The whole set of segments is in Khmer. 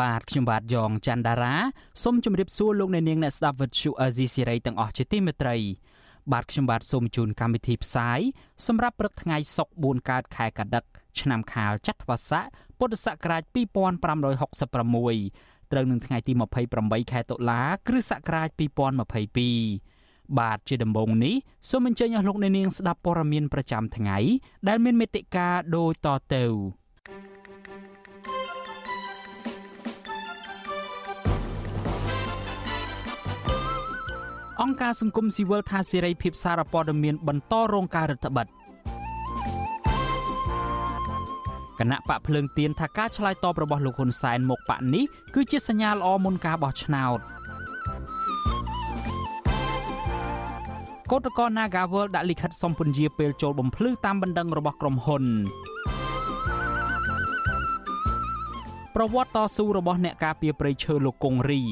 បាទខ្ញុំបាទយ៉ងច័ន្ទដារាសូមជម្រាបសួរលោកអ្នកនាងអ្នកស្ដាប់វត្តឈូអាស៊ីសេរីទាំងអស់ជាទីមេត្រីបាទខ្ញុំបាទសូមជូនកម្មវិធីផ្សាយសម្រាប់ព្រឹកថ្ងៃសុក្រ4កើតខែកដិកឆ្នាំខាលចត្វាស័កពុទ្ធសករាជ2566ត្រូវនឹងថ្ងៃទី28ខែតុលាគ្រិស្តសករាជ2022បាទជាដំបូងនេះសូមអញ្ជើញអស់លោកអ្នកនាងស្ដាប់ព័ត៌មានប្រចាំថ្ងៃដែលមានមេតិការដូចតទៅ អង្គការសង្គមស៊ីវិលថាសេរីភាពសារព័ត៌មានបន្តរងការរឹតបន្តឹងគណៈបកភ្លើងទៀនថាការឆ្លើយតបរបស់លោកហ៊ុនសែនមកបកនេះគឺជាសញ្ញាល្អមុនការបោះឆ្នោតកោតក្រ Nagawal ដាក់លិខិតសុំពន្យាពេលចូលបំភ្លឺតាមបណ្ដឹងរបស់ក្រុមហ៊ុនប្រវត្តិតស៊ូរបស់អ្នកការពារព្រៃឈើលោកកុងរី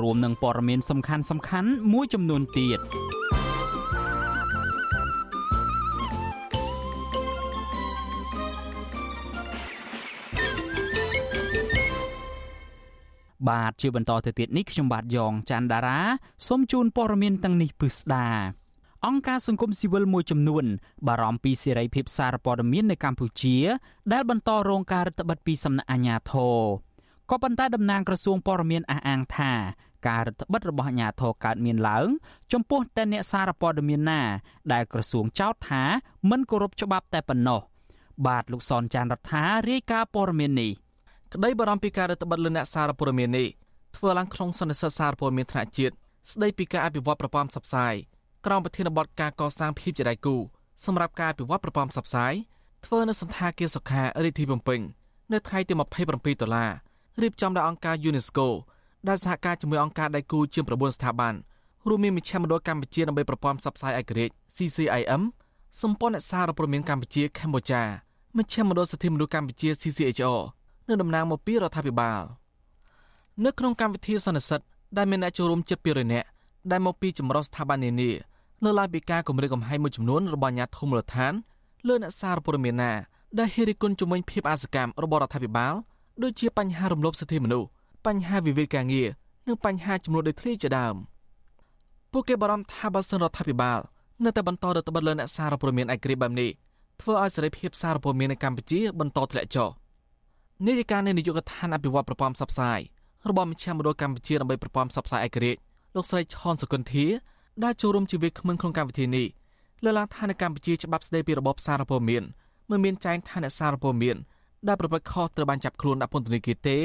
រួមនឹងព័ត៌មានសំខាន់សំខាន់មួយចំនួនទៀតបាទជាបន្តទៅទៀតនេះខ្ញុំបាទយ៉ងច័ន្ទដារាសូមជូនព័ត៌មានទាំងនេះពិស្ដាអង្គការសង្គមស៊ីវិលមួយចំនួន បារម្ភពីសេរីភាពសារព័ត៌មាននៅកម្ពុជា ដែលបន្តរងការរឹតបន្តឹងពីសំណាក់អាជ្ញាធរ ក៏ប៉ុន្តែតំណាងក្រសួងព័ត៌មានអះអាងថាការរដ្ឋបិទរបស់អាជ្ញាធរកើតមានឡើង ចំពោះតែអ្នកសារព័ត៌មានណា ដែលក្រសួងចោទថាមិនគោរពច្បាប់តែប៉ុណ្ណោះបាទលោកសនចានរដ្ឋារាយការណ៍ព័ត៌មាននេះក្តីបារម្ភពីការរដ្ឋបិទលើអ្នកសារព័ត៌មាននេះធ្វើឡើងក្នុងសន្និសីទសារព័ត៌មានថ្នាក់ជាតិស្ដីពីការអភិវឌ្ឍប្រព័ន្ធផ្សព្វផ្សាយក្រោមប្រធានបទការកសាងភាពជាដៃគូសម្រាប់ការអភិវឌ្ឍប្រព័ន្ធផ្សព្វផ្សាយធ្វើនៅសន្តាគារសុខារាជធានីភ្នំពេញនៅថ្ងៃទី27ដុល្លារ រៀបចំដោយអង្គការ UNESCO ដែលសហការជាមួយអង្គការដៃគូជាង9ស្ថាប័នរួមមានមជ្ឈមណ្ឌលកម្ពុជាដើម្បីប្រព័ន្ធផ្សព្វផ្សាយឯករាជ្យ CCIM សម្ព័ន្ធអ្នកសារព័ត៌មានកម្ពុជាកម្ពុជាមជ្ឈមណ្ឌលសិទ្ធិមនុស្សកម្ពុជា CCHR និងតំណាងមកពីរដ្ឋាភិបាលនៅក្នុងកម្មវិធីសន្និសីទដែលមានអ្នកចូលរួមជិត200នាក់ដែលមកពីចម្រុះស្ថាប័ននានាលើឡើងពីការគម្រាមកំហែងមួយចំនួនរបស់អាជ្ញាធរមូលដ្ឋានលើអ្នកសារព័ត៌មានណាដែលហ៊ានរិះគន់ជំវិញភាពអសកម្មរបស់រដ្ឋាភិបាល ដូចជាបញ្ហារំលោភសិទ្ធិមនុស្សបញ្ហាវិវាទការងារនិងបញ្ហាចំនួនដូចគ្នាជាដើមពួកគេបារម្ភថាបើសិនរដ្ឋាភិបាលនៅតែបន្តរដ្ឋបិទលើអ្នកសារព័ត៌មានឯករាជ្យបែបនេះធ្វើឲ្យសេរីភាពសារព័ត៌មាននៅកម្ពុជាបន្តធ្លាក់ចុះនាយិកានៃនាយកដ្ឋានអភិវឌ្ឍប្រព័ន្ធផ្សព្វផ្សាយរបស់មជ្ឈមណ្ឌលកម្ពុជាដើម្បីប្រព័ន្ធផ្សព្វផ្សាយឯករាជ្យលោកស្រីឆនសុគន្ធាដែលចូលរួមជាវាគ្មិនក្នុងកម្មវិធីនេះលើកឡើងថានៅកម្ពុជាច្បាប់ស្តីពីរបបសារព័ត៌មានមិនមានចែងថាអ្នកសារព័ត៌មាន ដែលប្រព្រឹត្តខុសត្រូវបានចាប់ខ្លួនដាក់ពន្ធនាគារទេ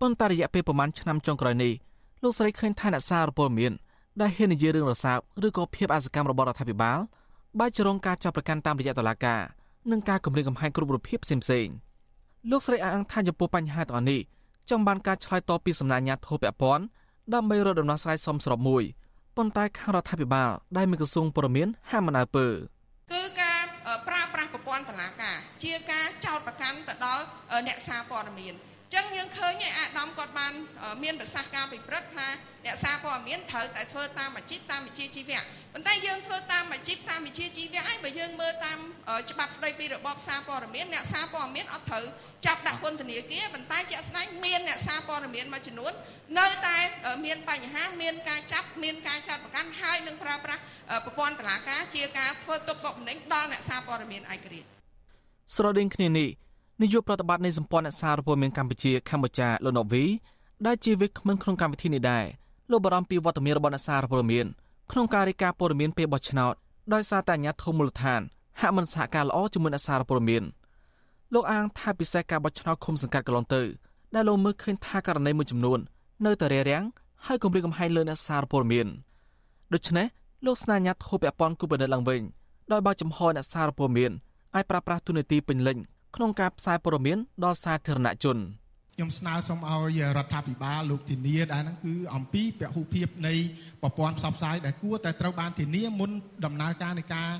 ប៉ុន្តែរយៈពេលប្រមាណឆ្នាំចុងក្រោយនេះលោកស្រីឃើញថាអ្នកសារព័ត៌មានដែលហ៊ាននិយាយរឿងរសើបឬក៏ភាពអសកម្មរបស់រដ្ឋាភិបាលបែរជារងការចាប់ប្រកាន់តាមរយៈតុលាការនិងការគំរាមកំហែងគ្រប់រូបភាពផ្សេងៗលោកស្រីអះអាងថាចំពោះបញ្ហាទាំងអស់នេះចង់បានការឆ្លើយតបពីសំណាក់អាជ្ញាធរពាក់ព័ន្ធដើម្បីរកដំណោះស្រាយសមស្របមួយប៉ុន្តែខាងរដ្ឋាភិបាលដែលមានក្រសួងព័ត៌មានហាមមិនអើពើគឺការ ប្រើប្រាស់ប្រព័ន្ធតុលាការជាការចោទប្រកាន់ទៅដល់អ្នកសារព័ត៌មាន ចឹងយើងឃើញអាដាមគាត់បានមានប្រសាសន៍ការពិព្រឹកថាអ្នកសារព័ត៌មានត្រូវតែធ្វើតាមអាជីពតាមវិជ្ជាជីវៈប៉ុន្តែយើងធ្វើតាមអាជីពតាមវិជ្ជាជីវៈហើយបើយើងមើលតាមច្បាប់ស្តីពីរបបសារព័ត៌មានអ្នកសារព័ត៌មានអត់ត្រូវចាប់ដាក់ពន្ធនាគារប៉ុន្តែជាក់ស្ដែងមានអ្នកសារព័ត៌មានមួយចំនួននៅតែមានបញ្ហាមានការចាប់មានការចាត់ប្រកាន់ហើយនឹងប្រើប្រាស់ប្រព័ន្ធតុលាការជាការធ្វើទុកបុកម្នេញដល់អ្នកសារព័ត៌មានឯករាជ្យស្រដៀងគ្នានេះ នាយកប្រតិបត្តិនៃសម្ព័ន្ធអ្នកសារព័ត៌មានកម្ពុជាកម្ពុជាលោកណូវីដែលជាវិក្កាមក្នុងកម្មវិធីនេះដែរលោកបារម្ភពីវត្តមានរបស់អ្នកសារព័ត៌មានក្នុងការរាយការណ៍ព័ត៌មានពេលបោះឆ្នោតដោយសារតែអាជ្ញាធរមូលដ្ឋានហាក់មិនសហការល្អជាមួយអ្នកសារព័ត៌មានលោកអាងថាពិសេសការបោះឆ្នោតឃុំសង្កាត់កន្លងទៅដែលលោកមើលឃើញថាករណីមួយចំនួននៅតែរារាំងហើយគម្រាមកំហែងលើអ្នកសារព័ត៌មានដូច្នេះលោកស្នើអាជ្ញាធរពាក់ព័ន្ធគូបដិឡើងវិញដោយបើកចំហអ្នកសារព័ត៌មានអាចប្រើប្រាស់ទូនាទីពេញលេញ ក្នុងការផ្សាយព័ត៌មានដល់សាធារណជនពខ្ញុំស្នើសុំឲ្យរដ្ឋាភិបាលលោកធានាដែរហ្នឹងគឺអំពីពហុភាពនៃប្រព័ន្ធផ្សព្វផ្សាយដែលគួរតែត្រូវបានធានាមុនដំណើរការនៃការ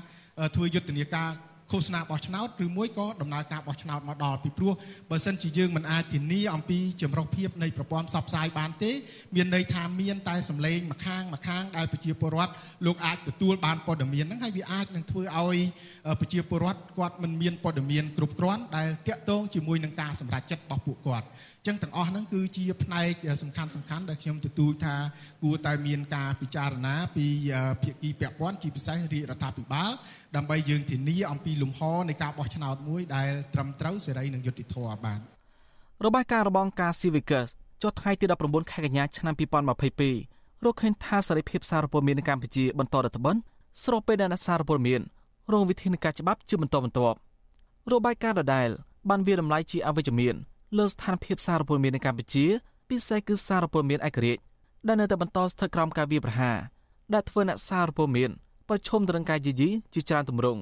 ធ្វើយុទ្ធនាការ ឃោសនាបោះឆ្នោតឬមួយក៏ដំណើរការបោះឆ្នោតមកដល់ពីព្រោះបើសិនជាយើងមិនអាចធានាអំពីចម្រុះភាពនៃប្រព័ន្ធផ្សព្វផ្សាយបានទេ មានន័យថាមានតែសម្លេងម្ខាងម្ខាងដែលប្រជាពលរដ្ឋលោកអាចទទួលបានព័ត៌មានហ្នឹងហើយវាអាចនឹងធ្វើឲ្យប្រជាពលរដ្ឋគាត់មិនមានព័ត៌មានគ្រប់គ្រាន់ដែលតាក់ទងជាមួយនឹងការសម្រេចចិត្តរបស់ពួកគាត់ ចឹងទាំងអស់ហ្នឹងគឺជាផ្នែកសំខាន់សំខាន់ដែលខ្ញុំទទូចថាគួរតែមានការពិចារណាពីភាគីពាក់ព័ន្ធជាពិសេសរាជរដ្ឋាភិបាលដើម្បីយើងធានាអំពីលំហនៃការបោះឆ្នោតមួយដែលត្រឹមត្រូវសេរីនិងយុត្តិធម៌បានរបាយការណ៍របស់អង្គការ Civicus ចុះថ្ងៃទី19ខែកញ្ញាឆ្នាំ2022រកឃើញថាសេរីភាពសារព័ត៌មាននៅកម្ពុជាបន្តរដ្ឋបិនស្របពេលដែលអ្នកសារព័ត៌មានរងវិធានការច្បាប់ជាបន្តបន្ទាប់របាយការណ៍ដដែលបានវាតម្លៃជាអវិជ្ជមាន លើស្ថានភាពសារព័ត៌មាននៅកម្ពុជាពិសេសគឺសារព័ត៌មានឯករាជ្យដែលនៅតែបន្តស្ថិតក្រោមការវាយប្រហារដែលធ្វើអ្នកសារព័ត៌មានប្រឈមទៅនឹងការយីយីជាច្រើនទម្រង់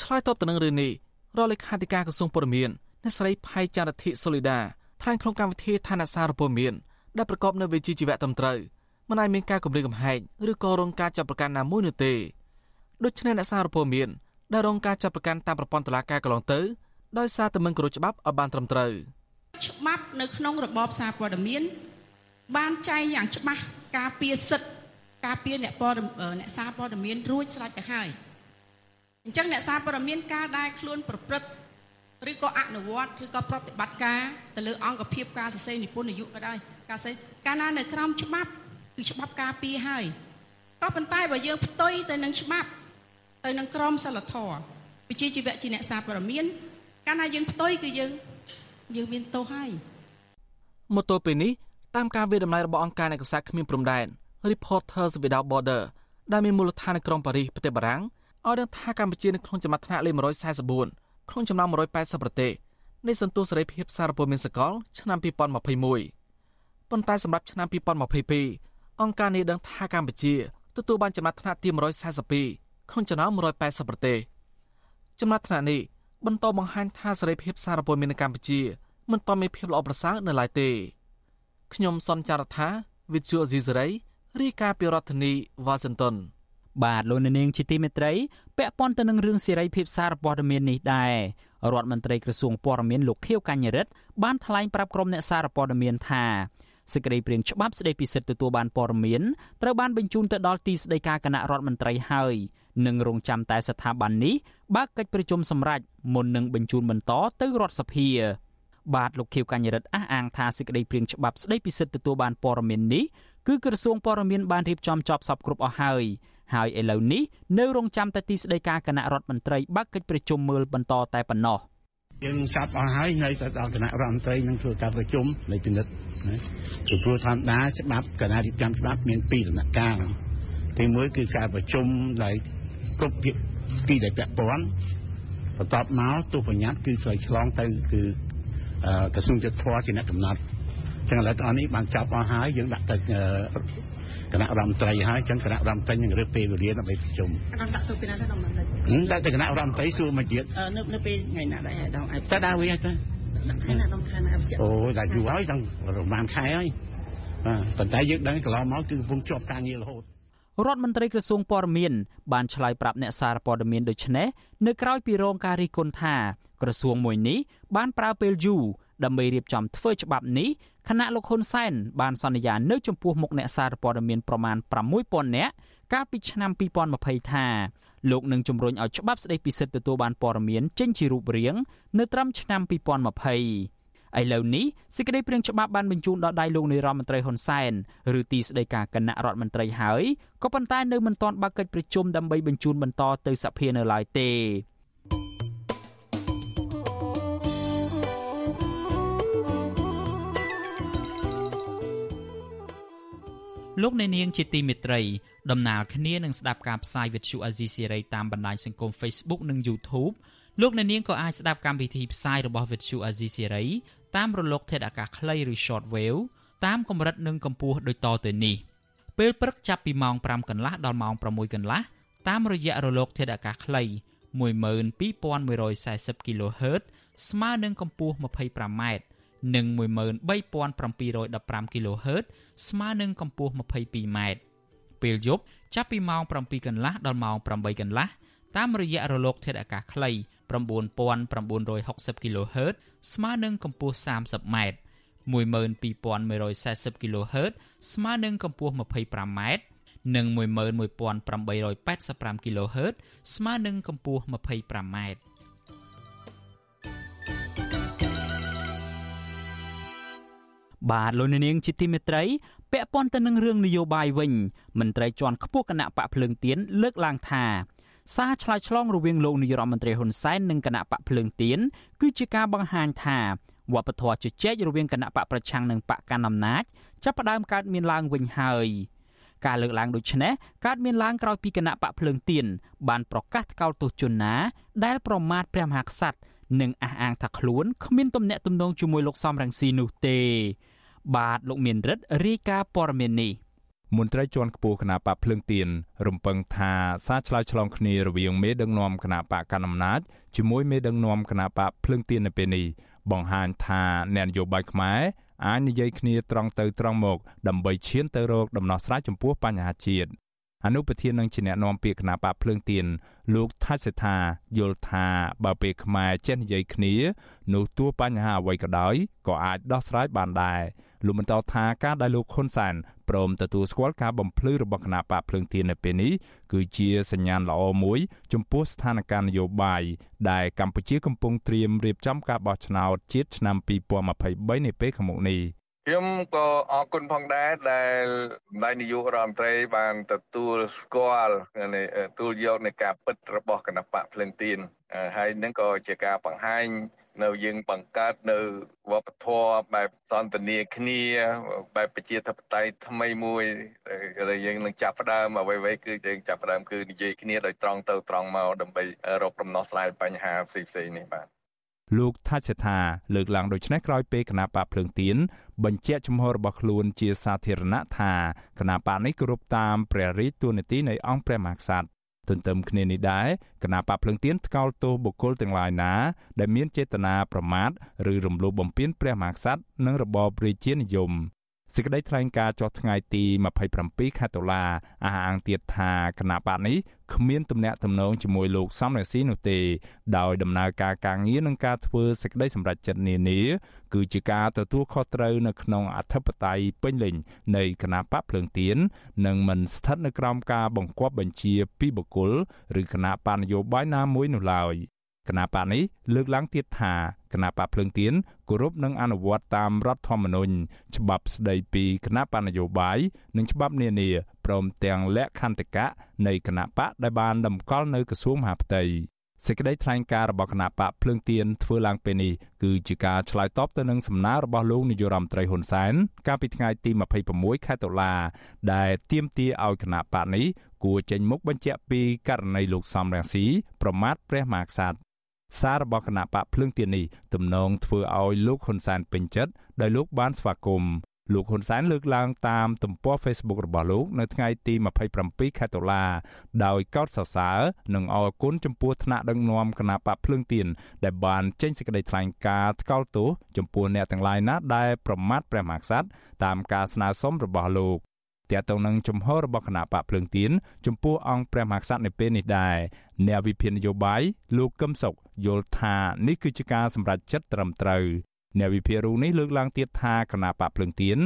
ឆ្លើយតបទៅនឹងរឿងនេះរដ្ឋលេខាធិការក្រសួងព័ត៌មានអ្នកស្រីផៃចារធិសូលីដាថ្លែងក្នុងកម្មវិធីឋានៈសារព័ត៌មានដែលប្រកបនៅវិជ្ជាជីវៈត្រឹមត្រូវមិនឲ្យមានការគម្រាមកំហែងឬក៏រងការចាប់ប្រកាន់ណាមួយនោះទេដូច្នេះអ្នកសារព័ត៌មានដែលរងការចាប់ប្រកាន់តាមប្រព័ន្ធតុលាការកន្លងទៅ ដោយសារតែមិនគោរពច្បាប់ឲ្យបានត្រឹមត្រូវច្បាប់នៅក្នុងរបបសារព័ត៌មានបានចែងយ៉ាងច្បាស់ការពារសិទ្ធិការពារអ្នកព័ត៌អ្នកសារព័ត៌មានរួចស្រេចទៅហើយអញ្ចឹងអ្នកសារព័ត៌មានការដែលខ្លួនប្រព្រឹត្តឬក៏អនុវត្តឬក៏ប្រតិបត្តិការទៅលើអង្គភាពការសរសេរនិពន្ធនយោបាយក៏ដោយការសរសេរកាលណានៅក្រោមច្បាប់គឺច្បាប់ការពារហើយក៏ប៉ុន្តែបើយើងផ្ទុយទៅនឹងច្បាប់ទៅនឹងក្រមសីលធម៌វិជាជីវៈជាអ្នកសារព័ត៌មាន កាលណាយើងផ្ទុយគឺយើងយើងមានទោសហើយមកទល់ពេលនេះតាមការវិដំណ័យរបស់អង្គការអ្នកកសាគ្មានព្រំដែន Reporters Without Border ដែលមានមូលដ្ឋាននៅក្រុងប៉ារីសប្រទេសបារាំងឲ្យដឹងថាកម្ពុជានៅក្នុងចំណាត់ថ្នាក់លេខ144ក្នុងចំណោម180ប្រទេសនៃសន្ទុះសេរីភាពសារព័ត៌មានសកល ឆ្នាំ2021ប៉ុន្តែសម្រាប់ឆ្នាំ2022អង្គការនេះដឹងថាកម្ពុជាទទួលបានចំណាត់ថ្នាក់ទី142ក្នុងចំណោម180ប្រទេសចំណាត់ថ្នាក់នេះ បន្តបង្ហាញថាសេរីភាពសារព័ត៌មាននៅកម្ពុជាមិនទាន់មានភាពល្អប្រសើរនៅឡើយទេខ្ញុំសនចាររថាវិទ្យុអេស៊ីសេរីរាយការណ៍ពីរដ្ឋធានីវ៉ាស៊ីនតោនបាទលោកនាងជាទីមេត្រីពាក់ព័ន្ធទៅនឹងរឿងសេរីភាពសារព័ត៌មាននេះដែររដ្ឋមន្ត្រីក្រសួងព័ត៌មានលោកខៀវកញ្ញរិទ្ធបានថ្លែងប្រាប់ក្រុមអ្នកសារព័ត៌មានថាសេចក្តីព្រាងច្បាប់ស្តីពីសិទ្ធិទទួលបានព័ត៌មានត្រូវបានបញ្ជូនទៅដល់ទីស្តីការគណៈរដ្ឋមន្ត្រីហើយ និងរងចាំតែស្ថាប័ននេះបើកកិច្ចប្រជុំសម្រាប់មុននឹងបញ្ជូនបន្តទៅរដ្ឋសភា បាទលោកខៀវកញ្ញរិទ្ធអះអាងថាសេចក្តីព្រាងច្បាប់ស្តីពីសិទ្ធិទទួលបានព័ត៌មាននេះគឺក្រសួងព័ត៌មានបានរៀបចំចប់សពគ្រប់អស់ហើយហើយឥឡូវនេះនៅរងចាំតែទីស្តីការគណៈរដ្ឋមន្ត្រីបើកកិច្ចប្រជុំមើលបន្តតែប៉ុណ្ណោះយើងចាប់អស់ហើយនៅតែដល់គណៈរដ្ឋមន្ត្រីនឹងធ្វើការប្រជុំនៃពិនិត្យណាពីព្រោះធម្មតាច្បាប់គណៈរៀបចំច្បាប់មានពីរដំណាក់កាលទីមួយគឺការប្រជុំដែល គ្រប់ភាគីដែលពាក់ព័ន្ធបន្ទាប់មកទោសបញ្ញត្តិគឺត្រូវឆ្លងទៅគឺក្រសួងយុទ្ធភ័ពជាអ្នកកំណត់ចឹងឥឡូវតនេះបានចាប់អស់ហើយយើងដាក់ទៅគណៈរដ្ឋមន្ត្រីហើយចឹងគណៈរដ្ឋមន្ត្រីនឹងរើសពេលវេលាដើម្បីប្រជុំអត់ដាក់ទៅពីណាទៅរដ្ឋមន្ត្រីដាក់ទៅគណៈរដ្ឋមន្ត្រីសួរមកទៀតនៅនៅពេលថ្ងៃណាដែរដងអាចតែដើរវិញទៅខែណាដងខែណាអូតែយូរហើយដល់ប្រហែលខែហើយបាទប៉ុន្តែយើងដឹងកន្លងមកគឺកំពុងជាប់ការងាររហូត រដ្ឋមន្ត្រីក្រសួងព័ត៌មានបានឆ្លើយប្រាប់អ្នកសារព័ត៌មានដូចនេះនៅក្រៅពីរងការរិះគន់ថាក្រសួងមួយនេះបានប្រើពេលយូរដើម្បីរៀបចំធ្វើច្បាប់នេះគណៈលោកហ៊ុនសែនបានសន្យានៅចំពោះមុខអ្នកសារព័ត៌មានប្រមាណ6000នាក់កាលពីឆ្នាំ2020ថាលោកនឹងជំរុញឲ្យច្បាប់ស្តីពីសិទ្ធិទទួលបានព័ត៌មានចេញជារូបរាងនៅត្រឹមឆ្នាំ2020 ឥឡូវនេះសេចក្តីព្រាងច្បាប់បានបញ្ជូនដល់ដៃលោកនាយរដ្ឋមន្ត្រីហ៊ុនសែនឬទីស្តីការគណៈរដ្ឋមន្ត្រីហើយក៏ប៉ុន្តែនៅមិនទាន់បើកកិច្ចប្រជុំដើម្បីបញ្ជូនបន្តទៅសភានៅឡើយទេលោកអ្នកនាងជាទីមេត្រីដំណើរគ្នានឹងស្ដាប់ការផ្សាយវិទ្យុអាស៊ីសេរីតាមបណ្ដាញសង្គម Facebook និង YouTube លោកអ្នកនាងក៏អាចស្ដាប់កម្មវិធីផ្សាយរបស់វិទ្យុអាស៊ីសេរី តាមរលកធាតុអាកាសខ្លីឬ short wave តាមកម្រិតនិងកម្ពស់ដូចតទៅនេះពេលព្រឹកចាប់ពីម៉ោង5កន្លះដល់ម៉ោង6កន្លះតាមរយៈរលកធាតុអាកាសខ្លី12140 kHz ស្មើនឹងកម្ពស់ 25m និង13715 kHz ស្មើនឹងកម្ពស់ 22m ពេលយប់ចាប់ពីម៉ោង7កន្លះដល់ម៉ោង8កន្លះតាមរយៈរលកធាតុអាកាសខ្លី 9960 kHz ស្មើនឹងកម្ពស់ 30m 12140 kHz ស្មើនឹងកម្ពស់ 25m និង11885 kHz ស្មើនឹងកម្ពស់ 25m បាទលោកនាងជាទីមេត្រីពាក់ព័ន្ធទៅនឹងរឿងនយោបាយវិញមន្ត្រីជាន់ខ្ពស់គណៈបកភ្លើងទៀនលើកឡើងថា សារឆ្លើយឆ្លងរវាងលោកនាយរដ្ឋមន្ត្រីហ៊ុនសែននិងគណៈបកភ្លើងទៀនគឺជាការបង្ហាញថាវប្បធម៌ជជែករវាងគណៈបកប្រឆាំងនិងបកកណ្ដាលអំណាចចាប់ផ្ដើមកើតមានឡើងវិញហើយការលើកឡើងដូចនេះកើតមានឡើងក្រោយពីគណៈបកភ្លើងទៀនបានប្រកាសថ្កោលទោសជនណាដែលប្រមាថព្រះមហាក្សត្រនិងអះអាងថាខ្លួនគ្មានទំនាក់ទំនងជាមួយលោកសំរងស៊ីនោះទេ បាទលោកមានរិទ្ធរាយការណ៍ព័ត៌មាននេះ មន្ត្រីជាន់ខ្ពស់គណៈបកភ្លើងទៀនរំពឹងថាសារឆ្លើយឆ្លងគ្នារវាងមេដឹកនាំគណៈបកកណ្ដាលអំណាចជាមួយមេដឹកនាំគណៈបកភ្លើងទៀននៅពេលនេះបង្ហាញថាអ្នកនយោបាយខ្មែរអាចនិយាយគ្នាត្រង់ទៅត្រង់មក ដើម្បីឈានទៅរកដំណោះស្រាយចំពោះបញ្ហាជាតិអនុប្រធាននឹងជាអ្នកនាំពាក្យគណៈបកភ្លើងទៀនលោកថាច់សេថាយល់ថាបើពេលខ្មែរចេះនិយាយគ្នា នោះទោះបញ្ហាអ្វីក៏ដោយក៏អាចដោះស្រាយបានដែរ លោកបន្តថាការដែលលោកហ៊ុនសែនព្រមទទួលស្គាល់ការបំភ្លឺរបស់គណៈបកភ្លើងទៀននៅពេលនេះគឺជាសញ្ញាណល្អមួយ ចំពោះស្ថានភាពនយោបាយដែលកម្ពុជាកំពុងត្រៀមរៀបចំការបោះឆ្នោតជាតិឆ្នាំ2023នាពេលខាងមុខនេះខ្ញុំក៏អរគុណផងដែរដែលម្ដាយនាយករដ្ឋមន្ត្រីបានទទួលស្គាល់ទទួលយកនៃការពិតរបស់គណៈបកភ្លឹងទៀនហើយនឹងក៏ជាការបង្ហាញ នៅយើងបង្កើតនៅវប្បធម៌បែបសន្តានាគ្នា បែបប្រជាធិបតេយ្យថ្មីមួយដែលយើងនឹងចាប់ផ្ដើមអ្វីៗគឺយើងចាប់ផ្ដើមគឺនិយាយគ្នាដោយត្រង់ទៅត្រង់មកដើម្បីរកដំណោះស្រាយបញ្ហាផ្សេងៗនេះបាទលោកថាច់សេថាលើកឡើងដូចនេះក្រោយពេលគណៈបកភ្លើងទៀនបញ្ជាក់ជំហររបស់ខ្លួនជាសាធារណៈថាគណៈបកនេះគោរពតាមព្រះរាជទូនីតិនៃអង្គព្រះមហាក្សត្រ ទន្ទឹមគ្នានេះដែរគណៈបកភ្លឹងទៀនថ្កោលទោសបុគ្គលទាំងឡាយណាដែលមានចេតនាប្រមាថឬរំលោភបំពានព្រះមហាក្សត្រនិងរបបរាជានិយម សេចក្តីថ្លែងការណ៍ចុះថ្ងៃទី27ខែតុលាអះអាងទៀតថាគណៈបកនេះគ្មានទំនាក់ទំនងជាមួយលោកសំរងស៊ីនោះទេ ដោយដំណើរការការងារនិងការធ្វើសេចក្តីសម្រេចចិត្តនានា គឺជាការទទួលខុសត្រូវនៅក្នុងអធិបតេយ្យពេញលេញនៃគណៈបកភ្លើងទៀននិងមិនស្ថិតនៅក្រោមការបង្គាប់បញ្ជាពីបុគ្គលឬគណៈបណ្ឌនយោបាយណាមួយនោះឡើយ គណៈបកនេះលើកឡើងទៀតថាគណៈបកភ្លើងទៀនគោរពនិងអនុវត្តតាមរដ្ឋធម្មនុញ្ញច្បាប់ស្តីពីគណៈបកនយោបាយនិងច្បាប់នានាព្រមទាំងលក្ខន្តិកៈនៃគណៈបកដែលបានតម្កល់នៅក្រសួងមហាផ្ទៃសេចក្តីថ្លែងការណ៍របស់គណៈបកភ្លើងទៀនធ្វើឡើងពេលនេះគឺជាការឆ្លើយតបទៅនឹងសំណើរបស់លោកនាយរដ្ឋមន្ត្រីហ៊ុនសែនកាលពីថ្ងៃទី26ខែតុលាដែលទាមទារឲ្យគណៈបកនេះគួរចេញមុខបញ្ជាក់ពីករណីលោកសំរងស៊ីប្រមាថព្រះមហាក្សត្រ សាររបស់គណៈបកភ្លើងទៀននេះទំនងធ្វើឲ្យលោកហ៊ុនសែនពេញចិត្តដោយលោកបានស្វាគមន៍លោកហ៊ុនសែនលើកឡើងតាមទំព័រ Facebook របស់លោកនៅថ្ងៃទី27ខែតុលាដោយកោតសរសើរនិងអរគុណចំពោះថ្នាក់ដឹកនាំគណៈបកភ្លើងទៀនដែលបានចេញសេចក្តីថ្លែងការណ៍ថ្កោលទោសចំពោះអ្នកទាំងឡាយណាដែលប្រមាថព្រះមហាក្សត្រតាមការស្នើសុំរបស់លោក ទាក់ទងនឹងជំហររបស់គណៈបកភ្លើងទៀនចំពោះអង្គព្រះមហាក្សត្រនៅពេលនេះដែរអ្នកវិភាគនយោបាយលោកកឹមសុខយល់ថានេះគឺជាការសម្រេចចិត្តត្រឹមត្រូវអ្នកវិភាគរូបនេះលើកឡើងទៀតថាគណៈបកភ្លើងទៀន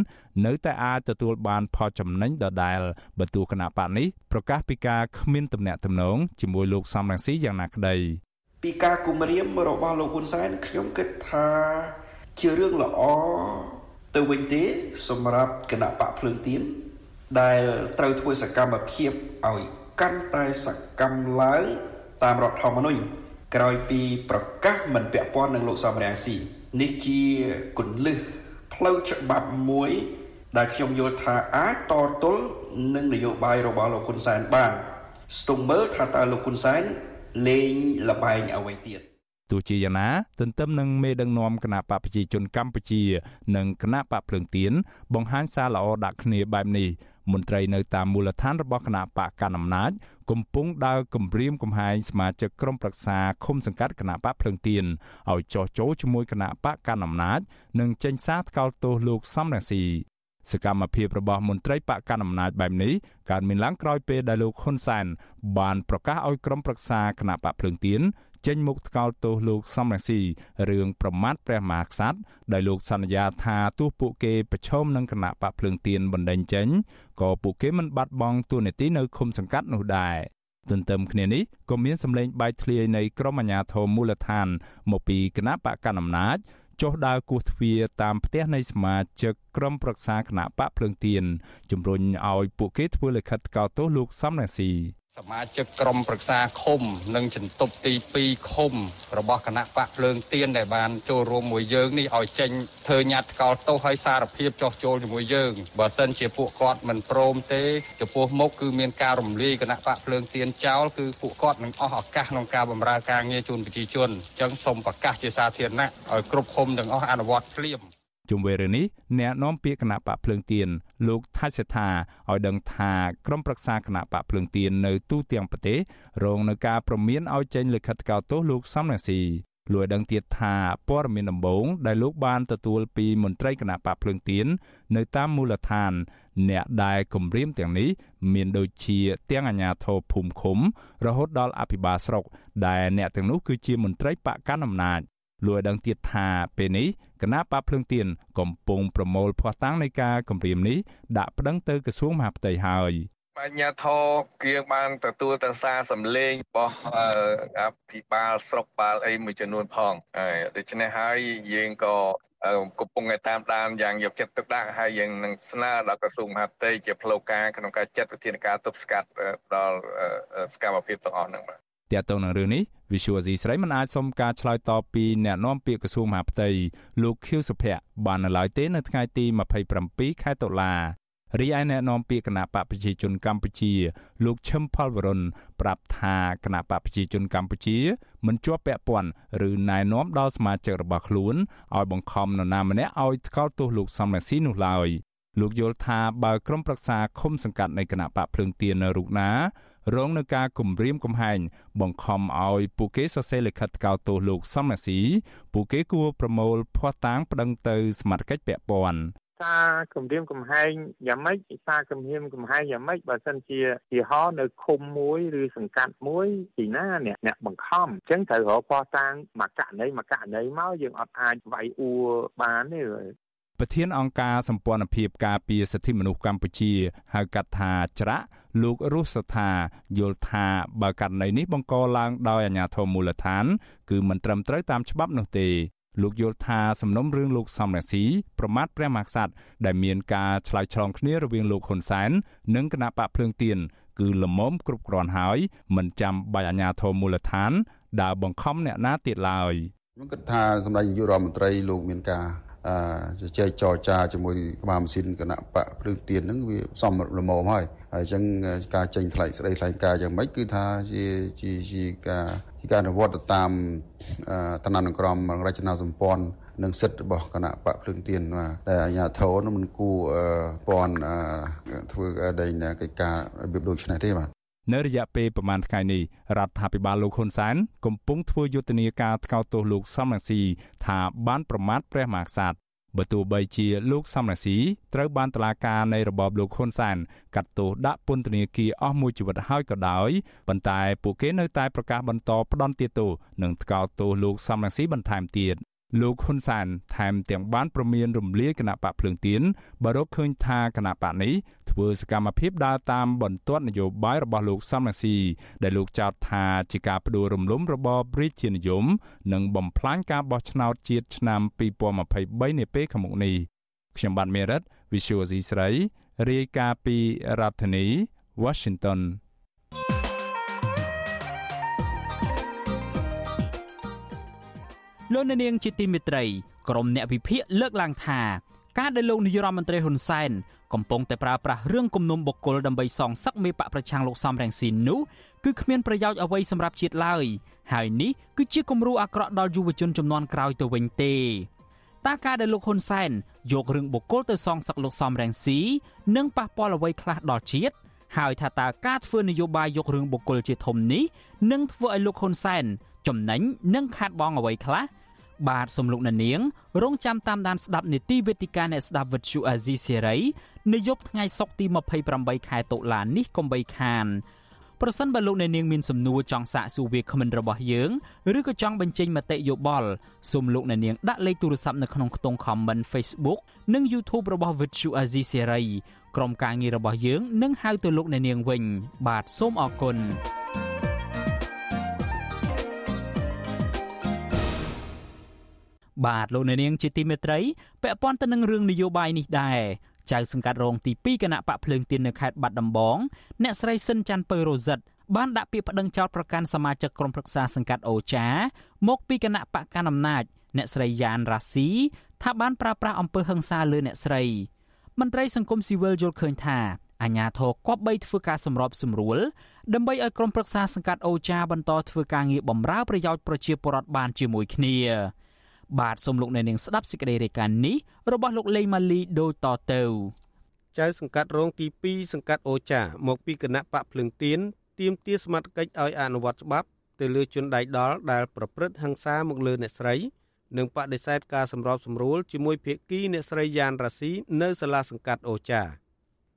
នៅតែអាចទទួលបានផលចំណេញដដែលបើទោះគណៈបកនេះប្រកាសពីការគ្មានទំនាក់ទំនងជាមួយលោកសំរងស៊ីយ៉ាងណាក្តីពីការគម្រាមរបស់លោកហ៊ុនសែនខ្ញុំគិតថាជារឿងល្អទៅវិញទេសម្រាប់គណៈបកភ្លើងទៀន ដែលត្រូវធ្វើសកម្មភាពឲ្យកាន់តែសកម្មឡើងតាមរដ្ឋធម្មនុញ្ញក្រោយពីប្រកាសមិនពាក់ព័ន្ធនឹងលោកសំរងស៊ីនេះជាគន្លឹះផ្លូវច្បាប់មួយ ដែលខ្ញុំយល់ថាអាចតទល់នឹងនយោបាយរបស់លោកហ៊ុនសែនបានស្ទង់មើលថាតើលោកហ៊ុនសែនលេងលបែងអ្វីទៀតទោះជាយ៉ាងណាទន្ទឹមនឹងមេដឹកនាំគណៈបកប្រជាជនកម្ពុជា និងគណៈបកភ្លើងទៀនបង្ហាញសារល្អដាក់គ្នាបែបនេះ មន្ត្រីនៅតាមមូលដ្ឋានរបស់គណៈបកកណ្ដាលអំណាចកំពុងដើរគម្រាមកំហែងសមាជិកក្រុមប្រឹក្សាឃុំសង្កាត់គណៈបកភ្លឹងទៀនឲ្យចោះចូលជាមួយគណៈបកកណ្ដាលអំណាចនិងចេញសារថ្កោលទោសលោកសំរងស៊ីសកម្មភាពរបស់មន្ត្រីបកកណ្ដាលអំណាចបែបនេះកើតមានឡើងក្រោយពេលដែលលោកហ៊ុនសែនបានប្រកាសឲ្យក្រុមប្រឹក្សាគណៈបកភ្លឹងទៀន ចេញមុខថ្កោលទោសលោកសំរងស៊ីរឿងប្រមាថព្រះមហាក្សត្រដែលលោកសន្យាថាទោះពួកគេប្រឈមនឹងគណៈបកភ្លើងទៀនបណ្ដេញចេញក៏ពួកគេមិនបាត់បង់ទួនាទីនៅឃុំសង្កាត់នោះដែរទន្ទឹមគ្នានេះក៏មានសម្លេងបែកធ្លាយនៃក្រមអាជ្ញាធរមូលដ្ឋានមកពីគណៈបកកណ្ដាលអំណាចចុះដើរគោះទ្វារតាមផ្ទះនៃសមាជិកក្រុមប្រឹក្សាគណៈបកភ្លើងទៀនជំរុញឲ្យពួកគេធ្វើលិខិតថ្កោលទោសលោកសំរងស៊ី សមាជិកក្រុមប្រឹក្សាឃុំ និងចន្ទប់ទី2ឃុំ របស់គណៈបកភ្លើងទៀនដែលបានចូលរួមមួយយើងនេះឲ្យចេញធ្វើញត្តិថ្កោលទោសឲ្យសារភាពចោះចូលជាមួយយើងបើសិនជាពួកគាត់មិនព្រមទេចំពោះមុខគឺមានការរំលាយគណៈបកភ្លើងទៀនចោលគឺពួកគាត់នឹងអស់ឱកាសក្នុងការបម្រើការងារជូនប្រជាជនអញ្ចឹងសូមប្រកាសជាសាធារណៈឲ្យគ្រប់ឃុំទាំងអស់អនុវត្តភ្លាម ជុំវិញរឿងនេះអ្នកនាំពាក្យគណៈបកភ្លើងទៀនលោកថាច់សេថាឲ្យដឹងថាក្រុមប្រឹក្សាគណៈបកភ្លើងទៀននៅទូទាំងប្រទេសរងនឹងការប្រមានឲ្យចេញលិខិតកោតទោសលោកសំរងស៊ីលោកឲ្យដឹងទៀតថាព័ត៌មានដំបូងដែលលោកបានទទួលពីមន្ត្រីគណៈបកភ្លើងទៀននៅតាមមូលដ្ឋាន អ្នកដែលគម្រាមទាំងនេះមានដូចជាទាំងអាជ្ញាធរភូមិឃុំរហូតដល់អភិបាលស្រុកដែលអ្នកទាំងនោះគឺជាមន្ត្រីបកកណ្ដាលអំណាច លោកឲ្យដឹងទៀតថាពេលនេះគណៈបកភ្លើងទៀនកំពុងប្រមូលភស្តុតាងនៃការគម្រាមនេះដាក់ប្តឹងទៅក្រសួងមហាផ្ទៃហើយបញ្ញាធរគៀងបានទទួលទាំងសារសម្លេងរបស់អភិបាលស្រុកបាលអីមួយចំនួនផងហើយដូច្នេះហើយយើងក៏កំពុងតែតាមដានយ៉ាងយកចិត្តទុកដាក់ហើយយើងនឹងស្នើដល់ក្រសួងមហាផ្ទៃជាផ្លូវការក្នុងការចាត់វិធានការទប់ស្កាត់ដល់សកម្មភាពទាំងអស់ហ្នឹងបាទ ទាក់ទងនឹងរឿងនេះ Visual Asia ស្រីមិនអាចសុំការឆ្លើយតបពីអ្នកនាំពាក្យក្រសួងមហាផ្ទៃលោកខៀវសុភ័ក្របាននៅឡើយទេនៅថ្ងៃទី27ខែតុលារីឯអ្នកនាំពាក្យគណៈបកប្រជាជនកម្ពុជា លោកឈឹមផលវរុនប្រាប់ថាគណៈបកប្រជាជនកម្ពុជា មិនជាប់ពាក់ព័ន្ធឬណែនាំដល់សមាជិករបស់ខ្លួនឲ្យបង្ខំនរណាម្នាក់ឲ្យថ្កោលទោសលោកសំរងស៊ីនោះឡើយលោកយល់ថាបើក្រុមប្រឹក្សាឃុំសង្កាត់នៃគណៈបកភ្លើងទៀននៅរូបណា រងនឹងការគំរាមកំហែងបង្ខំឲ្យពួកគេសរសេរលិខិតថ្កោលទោសលោកសំរាស៊ីពួកគេគួរប្រមូលភស្តុតាងប្តឹងទៅសមាជិកពាក់ព័ន្ធសារគម្រាមកំហែងយ៉ាងម៉េចសារគម្រាមកំហែងយ៉ាងម៉េចបើសិនជាជាហោនៅឃុំមួយឬសង្កាត់មួយពីណាអ្នកអ្នកបង្ខំអញ្ចឹងត្រូវរកផោះតាំងមកករណីមកករណីមកយើងអត់អាចវាយអួរបានទេ ប្រធានអង្គការសម្ព័ន្ធភាពការពារសិទ្ធិមនុស្សកម្ពុជាហៅកាត់ថាច្រាក់លោករស់សថាយល់ថាបើករណីនេះបង្កឡើងដោយអាជ្ញាធរមូលដ្ឋាន គឺមិនត្រឹមត្រូវតាមច្បាប់នោះទេលោកយល់ថាសំណុំរឿងលោកសំរងស៊ីប្រមាថព្រះមហាក្សត្រដែលមានការឆ្លើយឆ្លងគ្នារវាងលោកហ៊ុនសែននិងគណៈបកភ្លើងទៀនគឺលំមគ្រប់គ្រាន់ហើយមិនចាំបាច់អាជ្ញាធរមូលដ្ឋានដើរបង្ខំអ្នកណាទៀតឡើយខ្ញុំគិតថាសម្ដេចនាយករដ្ឋមន្ត្រីលោកមានការ ជជែកចរចាជាមួយក្បាលម៉ាស៊ីនគណៈបកភ្លើងទៀនហ្នឹងវាសមល្មមហើយហើយអញ្ចឹងការចេញថ្លែងស្ដីថ្លែងការយ៉ាងម៉េចគឺថាជាជាជាការជាការអនុវត្តទៅតាមឋានានុក្រមរចនាសម្ព័ន្ធនិងសិទ្ធិរបស់គណៈបកភ្លើងទៀនបាទដែលអាជ្ញាធរនោះមិនគួរពាន់ធ្វើដែងកិច្ចការរបៀបដូចនេះទេបាទ នៅរយៈពេលប្រមាណថ្ងៃនេះរដ្ឋាភិបាលលោកហ៊ុនសែនកំពុងធ្វើយុទ្ធនាការថ្កោលទោសលោកសំរងស៊ីថាបានប្រមាថព្រះមហាក្សត្របើទោះបីជាលោកសំរងស៊ីត្រូវបានតុលាការនៃរបបលោកហ៊ុនសែនកាត់ទោសដាក់ពន្ធនាគារអស់មួយជីវិតហើយក៏ដោយប៉ុន្តែពួកគេនៅតែប្រកាសបន្តផ្ដន់ទោសនិងថ្កោលទោសលោកសំរងស៊ីបន្ថែមទៀត លោកហ៊ុនសានថែមទាំងបានប្រមានរំលាយគណៈបកភ្លើងទៀនបើរកឃើញថាគណៈបកនេះធ្វើសកម្មភាពដើរតាមបន្ទាត់នយោបាយរបស់លោកសំរងស៊ីដែលលោកចោទថាជាការបដិរំលំរបបរាជានិយម និងបំផ្លាញការបោះឆ្នោតជាតិឆ្នាំ2023នាពេលខាងមុខនេះខ្ញុំបាទមេរិត Visual C ស្រីរាយការណ៍ពីរដ្ឋធានី Washington លោកនាងជាទីមេត្រីក្រមអ្នកវិភាគលើកឡើងថាការដែលលោកនាយរដ្ឋមន្ត្រីហ៊ុនសែនកំពុងតែប្រើប្រាស់រឿងគំនុំបុគ្គលដើម្បីសងសឹកមេបកប្រឆាំងលោកសំរងស៊ីននោះគឺគ្មានប្រយោជន៍អ្វីសម្រាប់ជាតិឡើយហើយនេះគឺជាគំរូអាក្រក់ដល់យុវជនចំនួនក្រោយទៅវិញទេតើការដែលលោកហ៊ុនសែនយករឿងបុគ្គលទៅសងសឹកលោកសំរងស៊ីនឹងប៉ះពាល់អ្វីខ្លះដល់ជាតិហើយថាតើការធ្វើនយោបាយយករឿងបុគ្គលជាធំនេះនឹងធ្វើឲ្យលោកហ៊ុនសែន ចំណេញនិងខាត់បងអ្វីខ្លះបាទសំលោកនាង រងចាំតាមដានស្ដាប់នីតិវេទិកាអ្នកស្ដាប់វិទ្យុអាស៊ីសេរីនៅយប់ថ្ងៃសុក្រទី28ខែតុលានេះកុំបីខានប្រសិនបើលោកអ្នកនាងមានសំណួរចង់សាកសួរវាគ្មិនរបស់យើងឬក៏ចង់បញ្ចេញមតិយោបល់សូមលោកអ្នកនាងដាក់លេខទូរស័ព្ទនៅក្នុងខ្ទង់ comment Facebook និង YouTube របស់ Vuthu Azizi Serai ក្រុមការងាររបស់យើងនឹងហៅទៅលោកអ្នកនាងវិញ បាទសូមអរគុណ បាទលោកអ្នកនាងជាទីមេត្រីពាក់ព័ន្ធទៅនឹងរឿងនយោបាយនេះដែរចៅសង្កាត់រងទី2គណៈបកភ្លើងទៀននៅខេត្តបាត់ដំបង អ្នកស្រីស៊ិនច័ន្ទពៅរ៉ូសិតបានដាក់ពាក្យប្តឹងចោទប្រកាន់សមាជិកក្រុមប្រឹក្សាសង្កាត់អូចា មកពីគណៈបកកណ្ដាលអំណាចអ្នកស្រីយ៉ានរ៉ាស៊ីថាបានប្រើប្រាស់អំពើហិង្សាលើអ្នកស្រីមន្ត្រីសង្គមស៊ីវិលយល់ឃើញថាអាញាធរគប្បីធ្វើការសម្របសម្រួលដើម្បីឲ្យក្រុមប្រឹក្សាសង្កាត់អូចាបន្តធ្វើការងារបម្រើប្រយោជន៍ប្រជាពលរដ្ឋបានជាមួយគ្នា បាទសូមលោកអ្នកនាងស្ដាប់សេចក្តីរាយការណ៍នេះរបស់លោកលេងម៉ាលីដូចតទៅចៅសង្កាត់រងទី2សង្កាត់អូចាមកពីគណៈបកភ្លឹងទៀនទាមទារសមត្ថកិច្ចឲ្យអនុវត្តច្បាប់ទៅលើជនដៃដល់ដែលប្រព្រឹត្តហិង្សាមកលើអ្នកស្រីនិងបដិសេធការសម្របសម្រួលជាមួយភៀកគីអ្នកស្រីយ៉ានរ៉ាស៊ីនៅសាលាសង្កាត់អូចា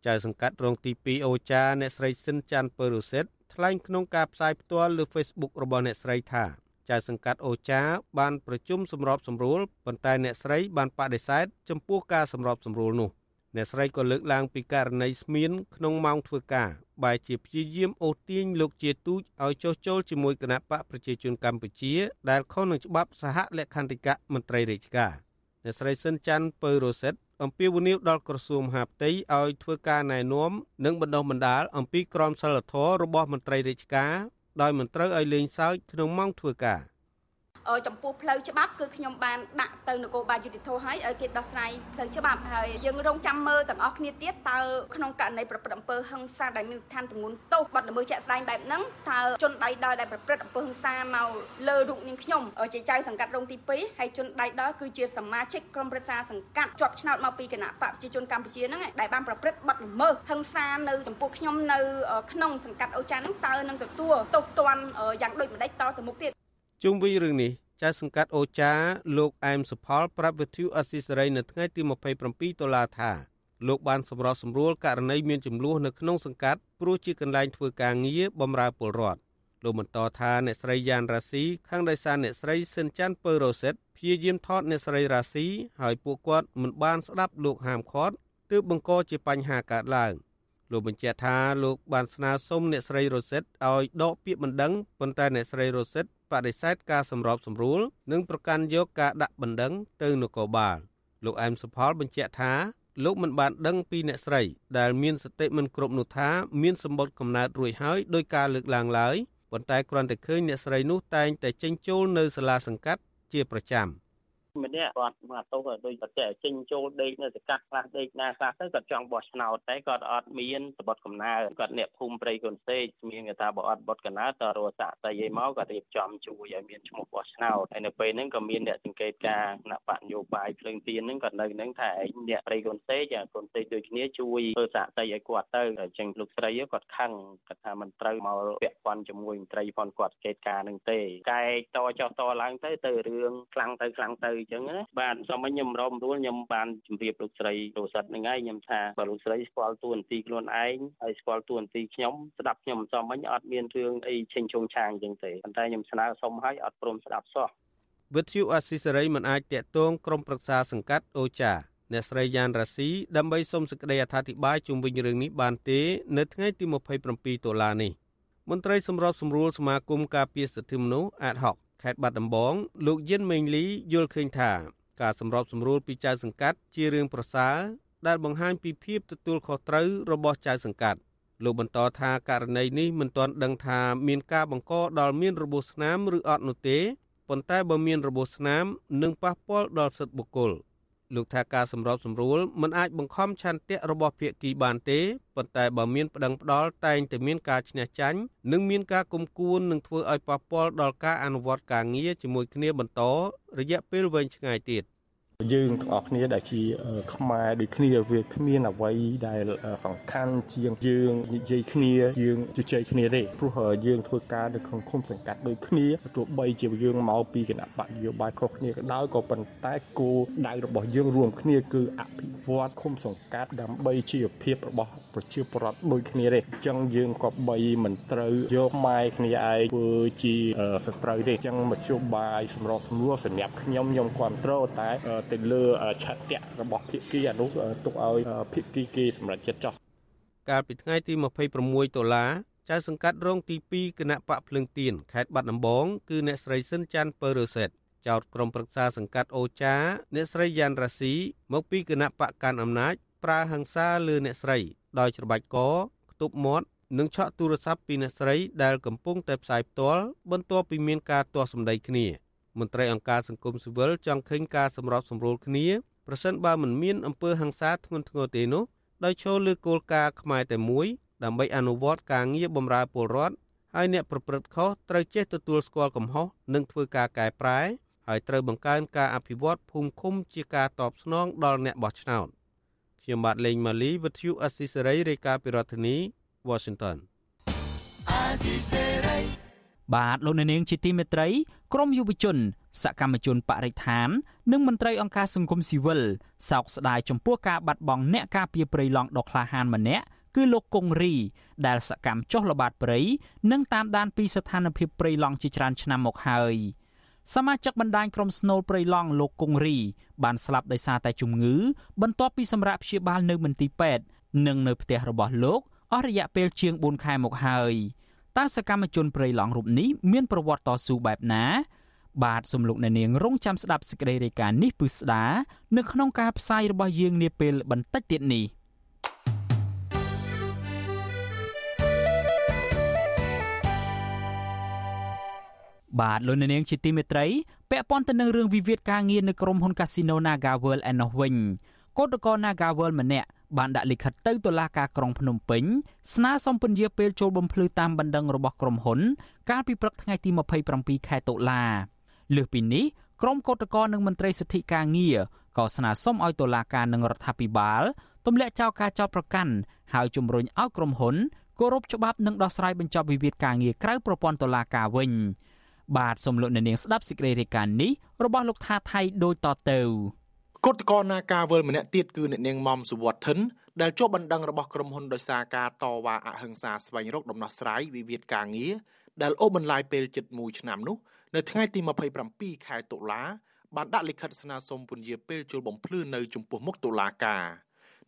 ចៅសង្កាត់រងទី2អូចាអ្នកស្រីស៊ិនច័ន្ទពើរុសិតថ្លែងក្នុងការផ្សាយផ្ទាល់លើ Facebook របស់អ្នកស្រីថា ចៅសង្កាត់អូចាបានប្រជុំសម្របសម្រួលប៉ុន្តែអ្នកស្រីបានបដិសេធចំពោះការសម្របសម្រួលនោះអ្នកស្រីក៏លើកឡើងពីករណីស្មៀនក្នុងម៉ោងធ្វើការបែជាព្យាយាមអូសទាញលោកជាទូចឲ្យចុះចូលជាមួយគណៈបកប្រជាជនកម្ពុជា ដែលខុសនឹងច្បាប់សហលក្ខន្តិកៈមន្ត្រីរាជការអ្នកស្រីស៊ិនច័ន្ទពៅរ៉ូសិតអំពាវនាវដល់ក្រសួងមហាផ្ទៃឲ្យធ្វើការណែនាំនិងបណ្ដុះបណ្ដាលអំពីក្រមសីលធម៌របស់មន្ត្រីរាជការ ដោយមិនត្រូវឲ្យលេងសើចក្នុងម៉ោងធ្វើការ។ ចំពោះផ្លូវច្បាប់គឺខ្ញុំបានដាក់ទៅនគរបាលយុតិធធឲ្យឲ្យគេដោះស្រាយផ្លូវច្បាប់ហើយយើងរងចាំមើលទាំងអស់គ្នាទៀតតើក្នុងករណីប្រព្រឹត្តអំពើហិង្សាដែលមានស្ថានទម្ងន់ទោសបាត់ល្មើសជាក់ស្ដែងបែបហ្នឹងតើជនដៃដល់ដែលប្រព្រឹត្តអំពើហិង្សាមកលើរូបនាងខ្ញុំជាចៅសង្កាត់រងទី2ហើយជនដៃដល់គឺជាសមាជិកក្រុមប្រឹក្សាសង្កាត់ជាប់ឆ្នោតមកពីគណៈបកប្រជាជនកម្ពុជាហ្នឹងដែលបានប្រព្រឹត្តបាត់ល្មើសហិង្សានៅចំពោះខ្ញុំនៅក្នុងសង្កាត់អូចានហ្នឹងតើនឹងទទួលទោសទណ្ឌយ៉ាងដូចម្ដេចតទៅមុខទៀត ជុំវិញរឿងនេះចៅសង្កាត់អូចាលោកអែមសុផលប្រាប់វិទ្យុអស៊ីសេរីនៅថ្ងៃទី27ដុល្លារថាលោកបានសម្របសម្រួលករណីមានចំនួននៅក្នុងសង្កាត់ព្រោះជាកន្លែងធ្វើការងារបម្រើពលរដ្ឋលោកបន្តថាអ្នកស្រីយ៉ានរ៉ាស៊ីខាងដោយសារអ្នកស្រីស៊ិនច័ន្ទពើរ៉ូសិតព្យាយាមថតអ្នកស្រីរ៉ាស៊ីហើយពួកគាត់មិនបានស្ដាប់លោកហាមឃាត់ទើបបង្កជាបញ្ហាកើតឡើងលោកបញ្ជាក់ថាលោកបានស្នើសុំអ្នកស្រីរ៉ូសិតឲ្យដកពាក្យបណ្ដឹងប៉ុន្តែអ្នកស្រីរ៉ូសិត បដិសេធការសម្របសម្រួលនិងប្រកាន់យកការដាក់បណ្ដឹងទៅនគរបាលលោកអែមសុផលបញ្ជាក់ថាលោកមិនបានដឹងពីអ្នកស្រីដែលមានសតិមិនគ្រប់នោះថាមានសម្បត្តិកំណើតរួចហើយដោយការលើកឡើងឡើយប៉ុន្តែគ្រាន់តែឃើញអ្នកស្រីនោះតែងតែចេញចូលនៅសាលាសង្កាត់ជាប្រចាំ។ ម្នាក់គាត់មកទោសដូចប្រតិចេញចូលដេកនៅសកាត់ខ្លះដេកណាខ្លះទៅគាត់ចង់បោះឆ្នោតតែគាត់អត់មានសបត់កំណើគាត់អ្នកភូមិព្រៃកូនសេកមានគេថាបើអត់បត់កំណើតរស់សាក់តៃឯមកគាត់រៀបចំជួយឲ្យមានឈ្មោះបោះឆ្នោតហើយនៅពេលហ្នឹងក៏មានអ្នកសង្កេតការណ៍គណៈបកនយោបាយភ្លើងទៀនហ្នឹងគាត់នៅហ្នឹងថាឯងអ្នកព្រៃកូនសេកកូនសេកដូចគ្នាជួយធ្វើសាក់តៃឲ្យគាត់ទៅអញ្ចឹងលោកស្រីគាត់ខឹងគាត់ថាមិនត្រូវមកពាក់ព័ន្ធជាមួយមន្ត្រីផងគាត់សង្កេតការណ៍ហ្នឹងទេកែតចោះតឡើងទៅទៅរឿងខ្លាំងទៅខ្លាំងទៅអញ្ចឹងណាបាទសូមឲ្យខ្ញុំរំរួលខ្ញុំបានជម្រាបលោកស្រីរោសិតហ្នឹងហើយខ្ញុំថាបើលោកស្រីស្គាល់ទួនាទីខ្លួនឯងហើយស្គាល់ទួនាទីខ្ញុំស្ដាប់ខ្ញុំមិនសមវិញអត់មានរឿងអីឆេងឆុងឆាងអញ្ចឹងទេប៉ុន្តែខ្ញុំស្នើសុំឲ្យអត់ព្រមស្ដាប់សោះវិទ្យុអស៊ីសេរីមិនអាចតាក់ទងក្រុមប្រឹក្សាសង្កាត់អូចាអ្នកស្រីយ៉ានរ៉ាស៊ីដើម្បីសូមសេចក្តីអធិប្បាយជុំវិញរឿងនេះបានទេ នៅថ្ងៃទី27តុលានេះមន្ត្រីសម្របសម្រួលសមាគមការពារសិទ្ធិមនុស្សអាតហុក ខេត្តបាត់ដំបងលោកយិនមេងលីយល់ឃើញថា ការសម្របសម្រួលពីចៅសង្កាត់ជារឿងប្រសើរដែលបង្ហាញពីភាពទទួលខុសត្រូវរបស់ចៅសង្កាត់លោកបន្តថាករណីនេះមិនទាន់ដឹងថាមានការបង្កដល់មានរបួសស្នាមឬអត់នោះទេប៉ុន្តែបើមានរបួសស្នាមនឹងប៉ះពាល់ដល់សិទ្ធិបុគ្គល លោកថាការសម្របសម្រួលមិនអាចបង្ខំឆន្ទៈរបស់ភាគីបានទេប៉ុន្តែបើមានប្តឹងផ្ដាល់តែងតែមានការឈ្នះចាញ់និងមានការគុំគួននឹងធ្វើឲ្យប៉ះពាល់ដល់ការអនុវត្តការងារជាមួយគ្នាបន្តរយៈពេលវែងឆ្ងាយទៀត យើងទាំងអស់គ្នាដែលជាខ្មែរដូចគ្នាវាគ្មានអ្វីដែលសំខាន់ជាងយើងនិយាយគ្នាយើងជជែកគ្នាទេព្រោះយើងធ្វើការនៅក្នុងឃុំសង្កាត់ដូចគ្នាទោះបីជាយើងមកពីគណៈបកនយោបាយខុសគ្នាក៏ដោយក៏ប៉ុន្តែគោលដៅរបស់យើងរួមគ្នាគឺអភិវឌ្ឍឃុំសង្កាត់ដើម្បីជីវភាពរបស់ប្រជាពលរដ្ឋដូចគ្នាទេអញ្ចឹងយើងក៏បីមិនត្រូវយកម៉ែគ្នាឯងធ្វើជាសត្រូវទេអញ្ចឹងមធ្យោបាយសម្របសម្រួលសម្រាប់ខ្ញុំខ្ញុំគ្រប់គ្រងតែទៅលើឆន្ទៈរបស់ភាគីអានោះទុកឲ្យភាគីគេសម្រេចចិត្តចោះកាលពីថ្ងៃទី26ដុល្លារចៅសង្កាត់រងទី2គណៈបកភ្លឹងទៀនខេត្តបាត់ដំបងគឺអ្នកស្រីស៊ិនច័ន្ទពើរសេតចោតក្រុមប្រឹក្សាសង្កាត់អូចាអ្នកស្រីយ៉ាន់រ៉ាស៊ីមកពីគណៈបកកាន់អំណាចប្រើហិង្សាលើអ្នកស្រី ដោយច្របាច់កខ្ទប់មាត់និងឆក់ទូរស័ព្ទពីអ្នកស្រីដែលកំពុងតែផ្សាយផ្ទាល់បន្ទាប់ពីមានការទាស់សម្ដីគ្នា មន្ត្រីអង្គការសង្គមស៊ីវិលចង់ឃើញការសម្របសម្រួលគ្នាប្រសិនបើមិនមានអំពើហិង្សាធ្ងន់ធ្ងរទេនោះដោយចូលលើគោលការណ៍ខ្មែរតែមួយដើម្បីអនុវត្តការងារបម្រើពលរដ្ឋហើយអ្នកប្រព្រឹត្តខុសត្រូវចេះទទួលស្គាល់កំហុសនិងធ្វើការកែប្រែហើយត្រូវបង្កើនការអភិវឌ្ឍភូមិឃុំជាការតបស្នងដល់អ្នកបោះឆ្នោតខ្ញុំបាទលេងម៉ាលីវិទ្យុអស៊ីសេរីរាយការណ៍ពីរដ្ឋធានី Washington បាទលោកអ្នកនាងជាទីមេត្រីក្រមយុវជន សកម្មជនបរិស្ថាន និងមន្ត្រីអង្គការសង្គមស៊ីវិលសោកស្ដាយចំពោះការបាត់បង់អ្នកការពារព្រៃឡង់ដ៏ក្លាហានម្នាក់គឺលោកកុងរី ដែលសកម្មចុះល្បាតព្រៃនិងតាមដានពីស្ថានភាពព្រៃឡង់ជាច្រើនឆ្នាំមកហើយសមាជិកបណ្ដាញក្រុមស្នូលព្រៃឡង់លោកកុងរី បានស្លាប់ដោយសារតែជំងឺ បន្ទាប់ពីសម្រាប់ព្យាបាលនៅមន្ទីរពេទ្យនិងនៅផ្ទះរបស់លោកអស់រយៈពេលជាង4ខែមកហើយ តើសកម្មជនព្រៃឡង់រូបនេះមានប្រវត្តិតស៊ូបែបណា បាទសំលោកអ្នកនាងរងចាំស្ដាប់សេចក្តីរាយការណ៍នេះពឹស្ដានៅក្នុងការផ្សាយរបស់យើងនាពេលបន្តិចទៀតនេះបាទលោកអ្នកនាងជាទីមេត្រីពាក់ព័ន្ធទៅនឹងរឿងវិវាទការងារនៅក្រុមហ៊ុន Casino Naga World ឯណោះវិញកោតក្រ Naga World ម្នាក់ បានដាក់លិខិតទៅតុលាការក្រុងភ្នំពេញស្នើសុំពន្យាពេលចូលបំភ្លឺតាមបណ្ដឹងរបស់ក្រុមហ៊ុន កាលពីព្រឹកថ្ងៃទី27ខែតុលាលើសពីនេះក្រុមកោតក្រនិងមន្ត្រីសិទ្ធិការងារក៏ស្នើសុំឲ្យតុលាការនិងរដ្ឋាភិបាលទម្លាក់ចោលការចោទប្រកាន់ហើយជំរុញឲ្យក្រុមហ៊ុនគោរពច្បាប់និងដោះស្រាយបញ្ចប់វិវាទការងារក្រៅប្រព័ន្ធតុលាការវិញបាទសូមលោកអ្នកនាងស្ដាប់សេចក្តីរាយការណ៍នេះរបស់លោកថាថៃដូចតទៅ គឧតកោនាការវលម្នាក់ទៀតគឺអ្នកនាងមុំសុវត្ថិនដែលជាប់បណ្ដឹងរបស់ក្រុមហ៊ុនដោយសារការតវ៉ាអហិង្សាស្វែងរកដំណោះស្រាយវិវាទការងារដែលអូសបន្លាយពេលជិត1ឆ្នាំនោះនៅថ្ងៃទី27ខែតុលាបានដាក់លិខិតស្នើសុំពន្យាពេលជលបំភ្លឺនៅចំពោះមុខតុលាការ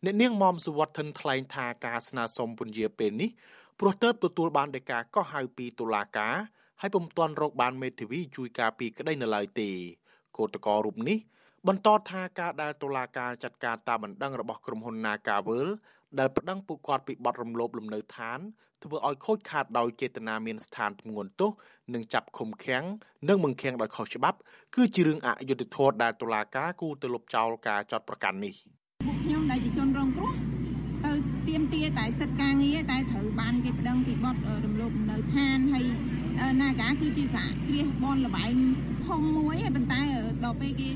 អ្នកនាងមុំសុវត្ថិនថ្លែងថាការស្នើសុំពន្យាពេលនេះព្រោះទើបទទួលបានដីកាកោះហៅពីតុលាការហើយពុំទាន់រកបានមេធាវីជួយការពីក្តីនៅឡើយទេគឧតកោរូបនេះ បន្តថាការដែលតុលាការចាត់ការតាមបណ្ដឹងរបស់ក្រុមហ៊ុន Nagavel ដែលប្តឹងពួកគាត់ពីបទរំលោភលំនៅឋានធ្វើឲ្យខូចខាតដោយចេតនាមានស្ថានធ្ងន់ទោសនិងចាប់ឃុំឃាំងនិងបង្ខាំងដោយខុសច្បាប់ គឺជារឿងអយុត្តិធម៌ដែលតុលាការគូទៅលុបចោលការចាត់ប្រកាន់នេះពួកខ្ញុំដែលជាជនរងគ្រោះទៅទៀមទាតែសិទ្ធិការងារតែត្រូវបានគេប្តឹងពីបទរំលោភនៅឋានហើយនាការគឺជាសហគ្រាសបនលបែងធំមួយហើយប៉ុន្តែដល់ពេលគេ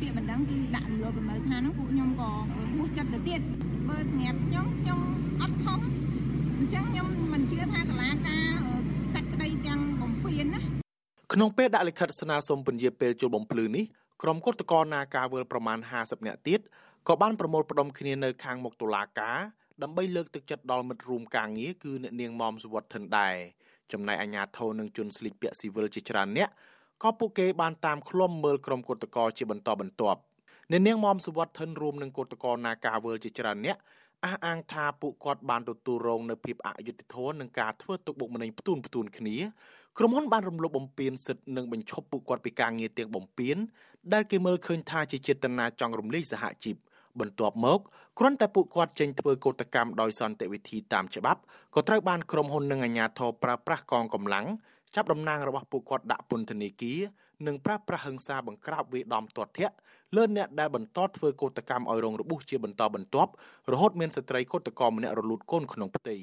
ពាក្យបណ្ដឹងគឺដាក់រំលោភលំនៅឋានហ្នឹងពួកខ្ញុំក៏ហួសចិត្តទៅទៀតបើសម្រាប់ខ្ញុំខ្ញុំអត់ខំអញ្ចឹងខ្ញុំមិនជឿថាតឡាការកាត់ក្តីទាំងបំពេញណាក្នុងពេលដាក់លិខិតស្នើសុំពន្យាពេលជលបំភ្លឺនេះក្រុមគឧតកោនាការវើលប្រមាណ50នាក់ទៀតក៏បានប្រមូលផ្ដុំគ្នានៅខាងមុខតុលាការដើម្បីលើកទឹកចិត្តដល់មិត្តរួមការងារគឺអ្នកនាងមុំសុវត្ថិនដែរចំណែកអាជ្ញាធរនិងជនស្លៀកពាក់ស៊ីវិលជាច្រើនអ្នក ក៏ពួកគេបានតាមឃ្លាំមើលក្រុមគឧតកោជាបន្តបន្ទាប់អ្នកនាងមុំសុវត្ថិនរួមនឹងគឧតកោនាការវើលជាច្រើនអ្នកអះអាងថាពួកគាត់បានទទួលរងនៅភាពអយុត្តិធម៌នឹងការធ្វើទុកបុកម្នេញផ្ទួនផ្ទួនគ្នាក្រុមហ៊ុនបានរំលោភបំពានសិទ្ធិនិងបញ្ឈប់ពួកគាត់ពីការងារទាំងបំពានដែលគេមើលឃើញថាជាចេតនាចង់រំលាយសហជីពបន្ទាប់មកគ្រាន់តែពួកគាត់ចេញធ្វើកោតកម្មដោយសន្តិវិធីតាមច្បាប់ក៏ត្រូវបានក្រុមហ៊ុននិងអាជ្ញាធរប្រើប្រាស់កងកម្លាំង ចាប់តំណាងរបស់ពួកគាត់ដាក់ពន្ធនាគារនិងប្រើប្រាស់ហិង្សាបង្ក្រាបវាយដំទាត់ធាក់លើអ្នកដែលបន្តធ្វើកោតកម្មឲ្យរងរបួសជាបន្តបន្ទាប់រហូតមានស្ត្រីកោតកម្មម្នាក់រលូតកូនក្នុងផ្ទៃ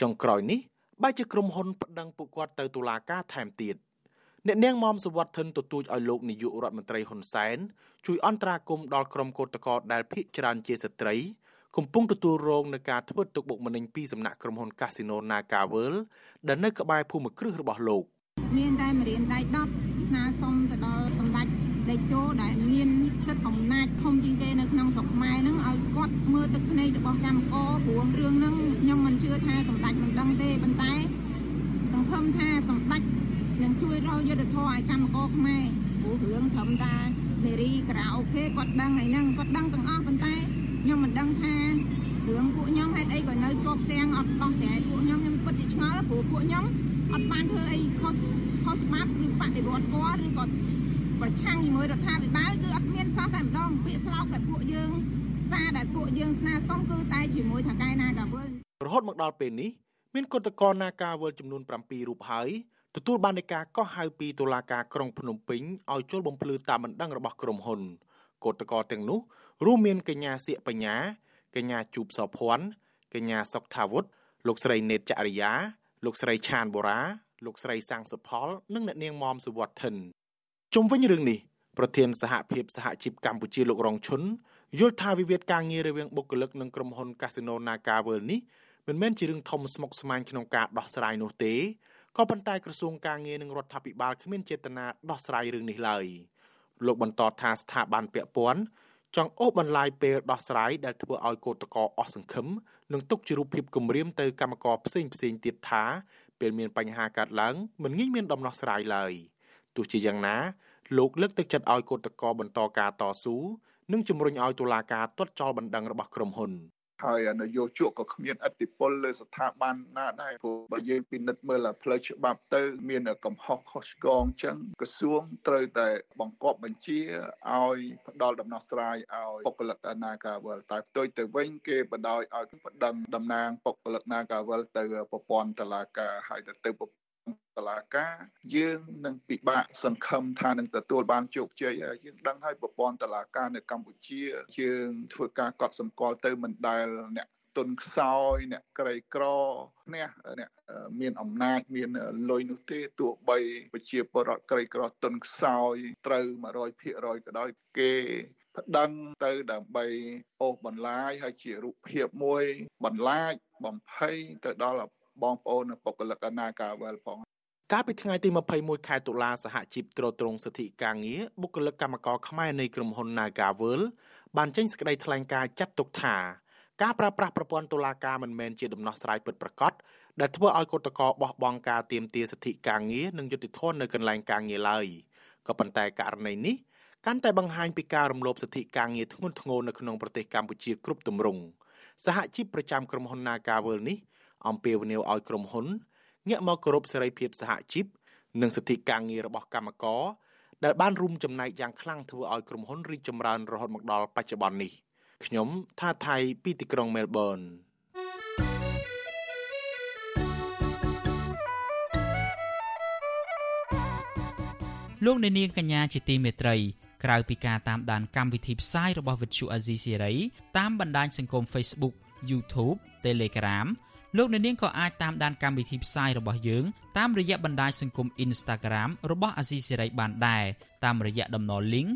ចុងក្រោយនេះបែរជាក្រុមហ៊ុនប្តឹងពួកគាត់ទៅតុលាការថែមទៀតអ្នកនាងមុំសវត្ថិនទទូចឲ្យលោកនាយករដ្ឋមន្ត្រីហ៊ុនសែនជួយអន្តរាគមន៍ដល់ក្រុមកោតក្រដែលភ ieck ច្រើនជាស្ត្រីកំពុងទទួលរងនឹងការធ្វើទុកបុកម្នេញពីសំណាក់ក្រុមហ៊ុន Casino Naga World ដែលនៅក្បែរភូមិគ្រឹះរបស់លោក មានតែមរៀនដៃ10ស្នើសុំទៅដល់សម្ដេចតេជោដែលមានសិទ្ធិអំណាចធំជាងគេនៅក្នុងស្រុកខ្មែរហ្នឹងឲ្យគាត់មើលទឹកភ្នែករបស់កម្មករព្រោះរឿងហ្នឹងខ្ញុំមិនជឿថាសម្ដេចមិនដឹងទេប៉ុន្តែសង្ឃឹមថាសម្ដេចនឹងជួយរកយុទ្ធធម៌ឲ្យកម្មករខ្មែរព្រោះរឿងត្រឹមតែនារីក្រៅអូខេគាត់ដឹងហើយហ្នឹងគាត់ដឹងទាំងអស់ប៉ុន្តែខ្ញុំមិនដឹងថារឿងពួកខ្ញុំហេតុអីក៏នៅជាប់ទាំងអត់ដោះស្រាយពួកខ្ញុំខ្ញុំពិតជាឆ្ងល់ព្រោះពួកខ្ញុំ អត់បានធ្វើអីខុសខុសច្បាប់ឬបដិវត្តពណ៌ឬក៏ប្រឆាំងជាមួយរដ្ឋាភិបាលគឺអត់មានសោះតែម្ដងពាក្យស្លោកដែលពួកយើង សារដែលពួកយើងស្នើសុំគឺតែជាមួយថៅកែណាកាវើលរហូតមកដល់ពេលនេះមានគឧតកោណាកាវើលចំនួន7រូបហើយទទួលបាននៃការកោះហៅពីតុលាការក្រុងភ្នំពេញឲ្យចូលបំភ្លឺតាមបណ្ដឹងរបស់ក្រុមហ៊ុនកោតក្រទាំងនោះរួមមានកញ្ញាសៀកបញ្ញាកញ្ញាជូបសភ័ណ្ឌកញ្ញាសុកថាវុធលោកស្រីនេតចរិយា លោកស្រីឆានបូរ៉ាលោកស្រីសាំងសុផល និងអ្នកនាងមុំសុវត្ថិនជុំវិញរឿងនេះប្រធានសហភាពសហជីពកម្ពុជាលោករងឈុនយល់ថាវិវាទការងាររវាងបុគ្គលិកនិងក្រុមហ៊ុន Casino Naga World នេះមិនមែនជារឿងធំស្មុគស្មាញក្នុងការដោះស្រាយនោះទេក៏ប៉ុន្តែក្រសួងការងារនិងរដ្ឋាភិបាលគ្មានចេតនាដោះស្រាយរឿងនេះឡើយលោកបន្តថាស្ថាប័នពាក់ព័ន្ធ ចង់អូសបន្លាយពេលដោះស្រាយដែលធ្វើឲ្យកោតក្រអស់សង្ឃឹមនិងទុកជារូបភាពគំរាមទៅកម្មករផ្សេងផ្សេងទៀតថាពេលមានបញ្ហាកើតឡើងមិនងាយមានដំណោះស្រាយឡើយទោះជាយ៉ាងណាលោកលើកទឹកចិត្តឲ្យកោតក្របន្តការតស៊ូនិងជំរុញឲ្យតុលាការទាត់ចោលបណ្ដឹងរបស់ក្រុមហ៊ុន ហើយនយោជកក៏គ្មានអធិបុលលើស្ថាប័នណាដែរព្រោះបើយើងពិនិត្យមើលផ្លូវច្បាប់ទៅ មានកំហុសខុសឆ្គងអញ្ចឹងក្រសួងត្រូវតែបង្គាប់បញ្ជាឲ្យផ្ដល់ដំណោះស្រាយឲ្យបុគ្គលិក Nagawal តែផ្ទុយទៅវិញគេបដ ாய் ឲ្យបដិងតំណាងបុគ្គលិក Nagawal ទៅប្រព័ន្ធតឡាការហើយទៅទៅ តឡាការយើងនឹងពិបាកសង្ឃឹមថានឹងទទួលបានជោគជ័យយើងដឹងហើយប្រព័ន្ធតឡាការនៅកម្ពុជាយើងធ្វើការកត់សម្គាល់ទៅមិនដែលអ្នកទុនខ្សោយអ្នកក្រីក្រនេះអ្នកមានអំណាចមានលុយនោះទេទោះបីប្រជាពលរដ្ឋក្រីក្រទុនខ្សោយត្រូវ100%ក៏ដោយគេប្តឹងទៅដើម្បីអូសបន្លាយហើយជារូបភាពមួយបន្លាចបំភ័យទៅដល់បងប្អូនបុគ្គលិកអាណាកាវលផង កាលពីថ្ងៃទី21ខែតុលាសហជីពត្រួតត្រងសិទ្ធិការងារបុគ្គលិកកម្មករខ្មែរនៃក្រុមហ៊ុន Nagavel បានចេញសេចក្តីថ្លែងការណ៍ចាត់ទុកថាការប្រើប្រាស់ប្រព័ន្ធតុលាការមិនមែនជាដំណោះស្រាយពិតប្រាកដដែលធ្វើឲ្យកុតកោបោះបង់ការទៀមទាសិទ្ធិការងារនិងយុត្តិធម៌នៅកន្លែងការងារឡើយក៏ប៉ុន្តែករណីនេះកាន់តែបង្ហាញពីការរំលោភសិទ្ធិការងារធ្ងន់ធ្ងរនៅក្នុងប្រទេសកម្ពុជាគ្រប់ទម្រង់សហជីពប្រចាំក្រុមហ៊ុន Nagavel នេះអំពាវនាវឲ្យក្រុមហ៊ុន ងាកមកគោរពសេរីភាពសហជីពនិងសិទ្ធិការងាររបស់កម្មករដែលបានរួមចំណែកយ៉ាងខ្លាំងធ្វើឲ្យក្រុមហ៊ុនរីកចម្រើនរហូតមកដល់បច្ចុប្បន្ននេះខ្ញុំថាថៃពីទីក្រុងមែលប៊នលោកអ្នកនាងកញ្ញាជាទីមេត្រីក្រៅពីការតាមដានកម្មវិធីផ្សាយរបស់វិទ្យុអាស៊ីសេរីតាមបណ្ដាញសង្គម Facebook YouTube Telegram លោកអ្នកនាងក៏អាចតាមដានកម្មវិធីផ្សាយរបស់យើងតាមរយៈបណ្ដាញសង្គម Instagram របស់អាស៊ីសេរីបានដែរតាមរយៈតំណ link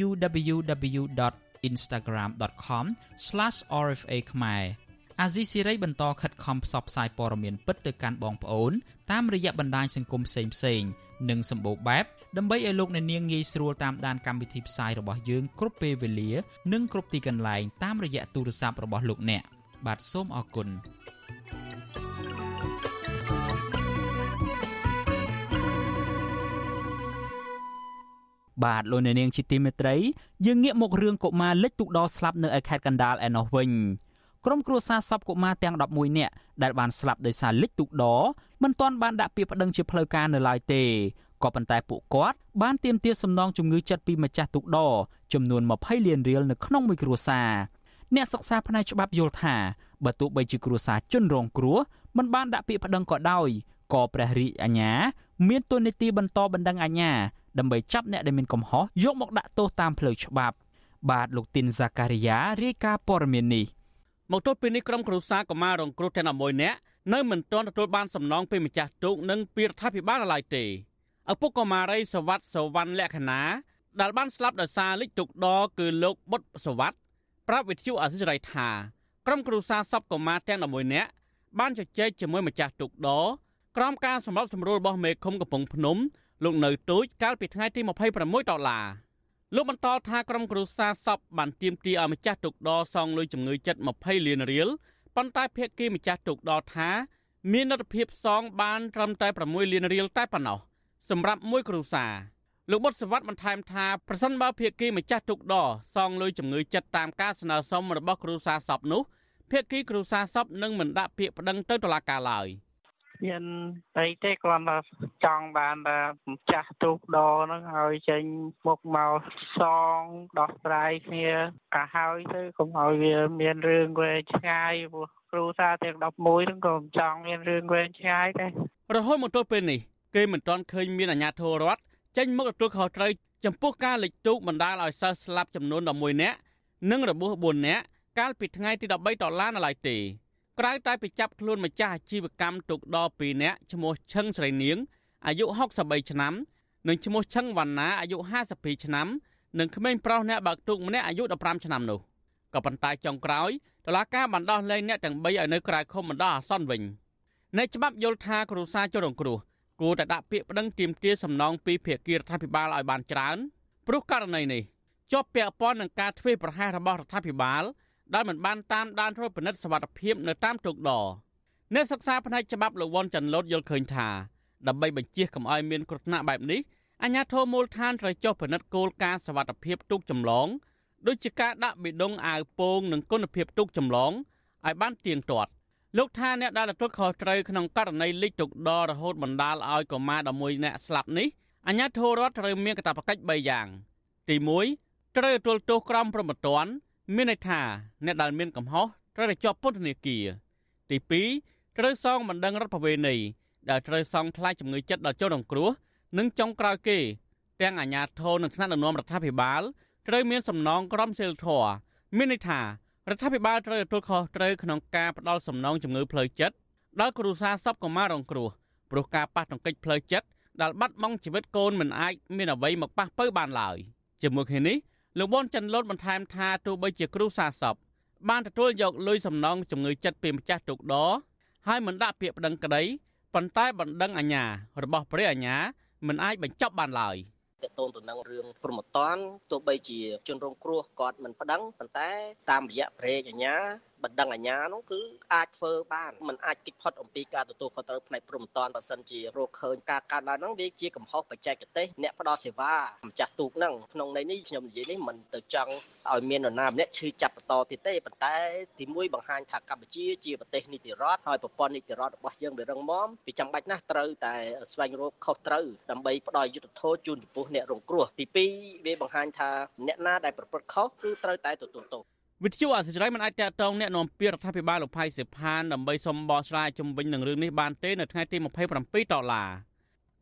www.instagram.com/rfa ខ្មែរអាស៊ីសេរីបន្តខិតខំផ្សព្វផ្សាយព័ត៌មានពិតទៅកាន់បងប្អូនតាមរយៈបណ្ដាញសង្គមផ្សេងៗនិងសម្បូរបែបដើម្បីឲ្យលោកអ្នកនាងងាយស្រួលតាមដានកម្មវិធីផ្សាយរបស់យើងគ្រប់ពេលវេលា និងគ្រប់ទីកន្លែងតាមរយៈទូរស័ព្ទរបស់លោកអ្នកបាទសូមអរគុណ បាទលោកអ្នកនាងជាទីមេត្រីយើងងាកមករឿងកុមារលិចទូកដោស្លាប់នៅឯខេត្តកណ្ដាលឯណោះវិញក្រុមគ្រួសារសពកុមារទាំង11នាក់ដែលបានស្លាប់ដោយសារលិចទូកដោមិនទាន់បានដាក់ពាក្យប្តឹងជាផ្លូវការនៅឡើយទេក៏ប៉ុន្តែពួកគាត់បានទាមទារសំណងជំងឺចិត្តពីម្ចាស់ទូកដោចំនួន20លានរៀលនៅក្នុងមួយគ្រួសារអ្នកសិក្សាផ្នែកច្បាប់យល់ថាបើទោះបីជាគ្រួសារជនរងគ្រោះមិនបានដាក់ពាក្យប្តឹងក៏ដោយក៏ព្រះរាជអាជ្ញាមានទូនីតិបន្តបណ្ដឹងអាជ្ញា ដើម្បីចាប់អ្នកដែលមានកំហុសយកមកដាក់ទោសតាមផ្លូវច្បាប់បាទលោកទីនហ្សាការីយ៉ារាយការណ៍ព័ត៌មាននេះមកទល់ពេលនេះក្រុមគ្រួសារកុមាររងគ្រោះទាំង11នាក់នៅមិនទាន់ទទួលបានសំណងពីម្ចាស់ទូកនិងពីរដ្ឋាភិបាលឡើយទេឪពុកកុមារីសវັດសវណ្ណលក្ខណាដែលបានស្លាប់ដោយសារលិចទុកដគឺលោកបុតសវັດប្រាប់វិទ្យុអសិរ័យថាក្រុមគ្រួសារសពកុមារទាំង11នាក់បានជជែកជាមួយម្ចាស់ទុកដក្រោមការសម្របសម្រួលរបស់មេឃុំកំពង់ភ្នំ លោកនៅទូចកាលពីថ្ងៃទី26ដុល្លារលោកបន្តថាក្រុមគ្រួសារសពបានទាមទារឲ្យម្ចាស់ទុកដសងលុយជំងឺចិត្ត20លានរៀលប៉ុន្តែភាគីម្ចាស់ទុកដថាមានលទ្ធភាពសងបានត្រឹមតែ6លានរៀលតែប៉ុណ្ណោះសម្រាប់មួយគ្រួសារលោកបុតសវັດបន្ថែមថាប្រសិនបើភាគីម្ចាស់ទុកដសងលុយជំងឺចិត្តតាមការស្នើសុំរបស់គ្រួសារសពនោះភាគីគ្រួសារសពនឹងមិនដាក់ពាក្យប្តឹងទៅតុលាការឡើយ។ មានអីទេគ្រាន់តែចង់បានតែម្ចាស់ទូកដហ្នឹងឲ្យចេញមុខមកសងដោះស្រាយគ្នាក៏ហើយទៅកុំឲ្យវាមានរឿងវែងឆ្ងាយព្រោះគ្រូសាទាំង11ហ្នឹងក៏មិនចង់មានរឿងវែងឆ្ងាយដែររហូតមកទល់ពេលនេះគេមិនទាន់ឃើញមានអាជ្ញាធររដ្ឋចេញមកទទួលខុសត្រូវចំពោះការលិចទូកបណ្ដាលឲ្យសិស្សស្លាប់ចំនួន11នាក់និងរបួស4នាក់កាលពីថ្ងៃទី13ដុល្លារនៅឡើយទេ ក្រៅតែពីចាប់ខ្លួនម្ចាស់អាជីវកម្មទូកដ2នាក់ឈ្មោះឈឹងស្រីនាងអាយុ63ឆ្នាំនិងឈ្មោះឈឹងវណ្ណាអាយុ52ឆ្នាំនិងក្មេងប្រុសអ្នកបើកទូកម្នាក់អាយុ15ឆ្នាំនោះក៏ប៉ុន្តែចុងក្រោយតុលាការបានដោះលែងអ្នកទាំង3ឲ្យនៅក្រៅឃុំបណ្ដោះអាសន្នវិញអ្នកច្បាប់យល់ថាគ្រូសាជនរងគ្រោះគួរតែដាក់ពាក្យប្តឹងទាមទារសំណងពីភាគីរដ្ឋាភិបាលឲ្យបានច្រើនព្រោះករណីនេះជាប់ពាក់ព័ន្ធនឹងការធ្វើប្រហែសរបស់រដ្ឋាភិបាល ដែលមិនបានតាមដានត្រួតពិនិត្យសវត្ថភាពនៅតាមទូកដអ្នកសិក្សាផ្នែកច្បាប់លោកវ៉ាន់ចាន់ឡូតយល់ឃើញថាដើម្បីបញ្ជាកុំឲ្យមានគ្រោះថ្នាក់បែបនេះអាជ្ញាធរមូលដ្ឋានត្រូវចុះពិនិត្យគោលការណ៍សវត្ថភាពទូកចម្លងដូចជាការដាក់បេដងអាវពោងនិងគុណភាពទូកចម្លងឲ្យបានទៀងទាត់លោកថាអ្នកដែលទទួលខុសត្រូវក្នុងករណីលិចទូកដរហូតបណ្ដាលឲ្យកុមារ11នាក់ស្លាប់នេះអាជ្ញាធររដ្ឋត្រូវមានកាតព្វកិច្ច3យ៉ាង ទី1ត្រូវទទួលទោសក្រមព្រហ្មទណ្ឌ មានន័យថាអ្នកដែលមានកំហុសត្រូវតែជាប់ពន្ធនាគារទី2ត្រូវសងបណ្ដឹងរដ្ឋបវេណីដែលត្រូវសងថ្លៃជំងឺចិត្តដល់ជនរងគ្រោះនិងចុងក្រោយគេទាំងអាជ្ញាធរនិងថ្នាក់ដឹកនាំរដ្ឋាភិបាលត្រូវមានសំណងក្រមសីលធម៌មានន័យថារដ្ឋាភិបាលត្រូវទទួលខុសត្រូវក្នុងការផ្ដល់សំណងជំងឺផ្លូវចិត្តដល់គ្រួសារសពកុមាររងគ្រោះព្រោះការប៉ះទង្គិចផ្លូវចិត្តដែលបាត់បង់ជីវិតកូនមិនអាចមានអ្វីមកប៉ះពើបានឡើយជាមួយគ្នានេះ លោកប៊ុនចិនលូតបន្ថែមថាទោះបីជាគ្រូសាសពបានទទួលយកលុយសំណងជំងឺចិត្តពីម្ចាស់ទុកដហើយមិនដាក់ពាក្យប្តឹងក្តីប៉ុន្តែបណ្ដឹងអាញារបស់ព្រះអាញាមិនអាចបញ្ចប់បានឡើយ។តកតូនទៅនឹងរឿងព្រមតនទោះបីជាជនរងគ្រោះគាត់មិនប្តឹងប៉ុន្តែតាមរយៈប្រេកអាញា បណ្ដឹងអាញានោះគឺអាចធ្វើបានมันអាចគិតផុតអំពីការទទួលខុសត្រូវផ្នែកព្រំតនបើសិនជារកឃើញការកើតឡើងហ្នឹងវាជាកំហុសបច្ចេកទេសអ្នកផ្ដល់សេវាម្ចាស់ទូកហ្នឹងក្នុងន័យនេះខ្ញុំនិយាយនេះមិនទៅចង់ឲ្យមាននរណាម្នាក់ឈឺចាប់បន្តទៀតទេប៉ុន្តែទីមួយបង្ហាញថាកម្ពុជាជាប្រទេសនីតិរដ្ឋហើយប្រព័ន្ធនីតិរដ្ឋរបស់យើងវារឹងមាំវាចាំបាច់ណាស់ត្រូវតែស្វែងរកខុសត្រូវដើម្បីផ្ដល់យុទ្ធធម៌ជូនចំពោះអ្នករងគ្រោះទី2វាបង្ហាញថាអ្នកណាដែលប្រព្រឹត្តខុសគឺត្រូវតែទទួលទោស វិទ្យុអសិរ័យមិនអាចតាក់ទងអ្នកនាំពាក្យរដ្ឋាភិបាលលោកផៃសិផានដើម្បីសុំបកស្រាយជំវិញនឹងរឿងនេះបានទេនៅថ្ងៃទី27ដុល្លារ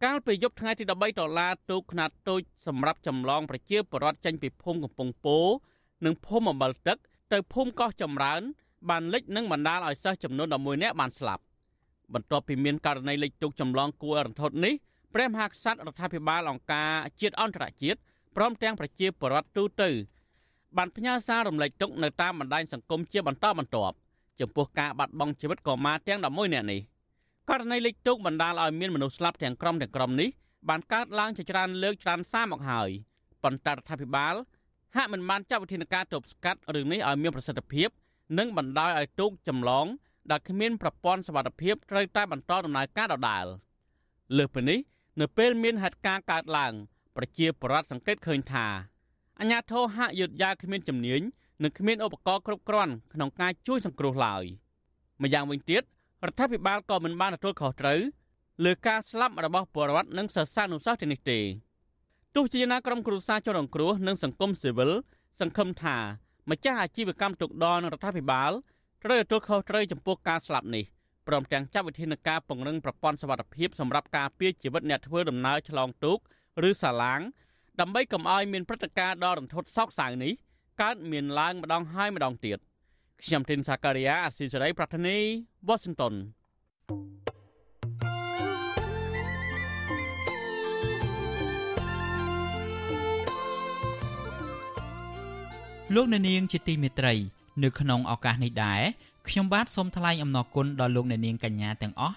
កាលពីយប់ថ្ងៃទី13ដុល្លារទូកខ្នាតតូចសម្រាប់ចម្លងប្រជាពលរដ្ឋចេញពីភូមិកំពង់ពោធិ៍និងភូមិអម្បិលទឹក ទៅភូមិកោះចម្រើន បានលិចនិងបណ្ដាលឲ្យសិស្សចំនួន11នាក់បានស្លាប់បន្ទាប់ពីមានករណីលិចទូកចម្លងគួររន្ធត់នេះព្រះមហាក្សត្ររដ្ឋាភិបាលអង្គការជាតិអន្តរជាតិព្រមទាំងប្រជាពលរដ្ឋទូទៅ បានផ្ញើសាររំលែកទុកនៅតាមបណ្ដាញសង្គមជាបន្តបន្ទាប់ចំពោះការបាត់បង់ជីវិតកុមារទាំង11នាក់នេះករណីលិចទុកបណ្ដាលឲ្យមានមនុស្សស្លាប់ទាំងក្រុមទាំងក្រុមនេះបានកើតឡើងជាច្រើនលើកច្រើនសារមកហើយប៉ុន្តែរដ្ឋាភិបាលហាក់មិនបានចាត់វិធានការទប់ស្កាត់រឿងនេះឲ្យមានប្រសិទ្ធភាព និងបណ្ដាលឲ្យទូកចម្លងដែលគ្មានប្រព័ន្ធសុវត្ថិភាពត្រូវតែបន្តដំណើរការដដែលលើសពីនេះ នៅពេលមានហេតុការណ៍កើតឡើង ប្រជាពលរដ្ឋសង្កេតឃើញថា អាញាធរហាក់យឺតយ៉ាវគ្មានជំនាញនិងគ្មានឧបករណ៍គ្រប់គ្រាន់ក្នុងការជួយសង្គ្រោះឡើយម្យ៉ាងវិញទៀតរដ្ឋាភិបាលក៏មិនបានទទួលខុសត្រូវលើការស្លាប់របស់ពលរដ្ឋនិងសិស្សានុសិស្សទាំងនេះទេទោះជាយ៉ាងណាក្រុមគ្រួសារជនរងគ្រោះនិងសង្គមស៊ីវិលសង្ឃឹមថាម្ចាស់អាជីវកម្មទុកដនិងរដ្ឋាភិបាលត្រូវទទួលខុសត្រូវចំពោះការស្លាប់នេះព្រមទាំងចាត់វិធានការពង្រឹងប្រព័ន្ធសុវត្ថិភាពសម្រាប់ការពារជីវិតអ្នកធ្វើដំណើរឆ្លងទូកឬសាឡាង ដើម្បីកុំឲ្យមានព្រឹត្តិការណ៍ដ៏រន្ធត់សោកសៅនេះកើតមានឡើងម្ដងហើយម្ដងទៀតខ្ញុំទីនសាការីយ៉ាអស៊ីសេរីប្រធានីវ៉ាស៊ីនតោនលោកអ្នកនាងជាទីមេត្រី នៅក្នុងឱកាសនេះដែរខ្ញុំបាទសូមថ្លែងអំណរគុណដល់លោកអ្នកនាងកញ្ញាទាំងអស់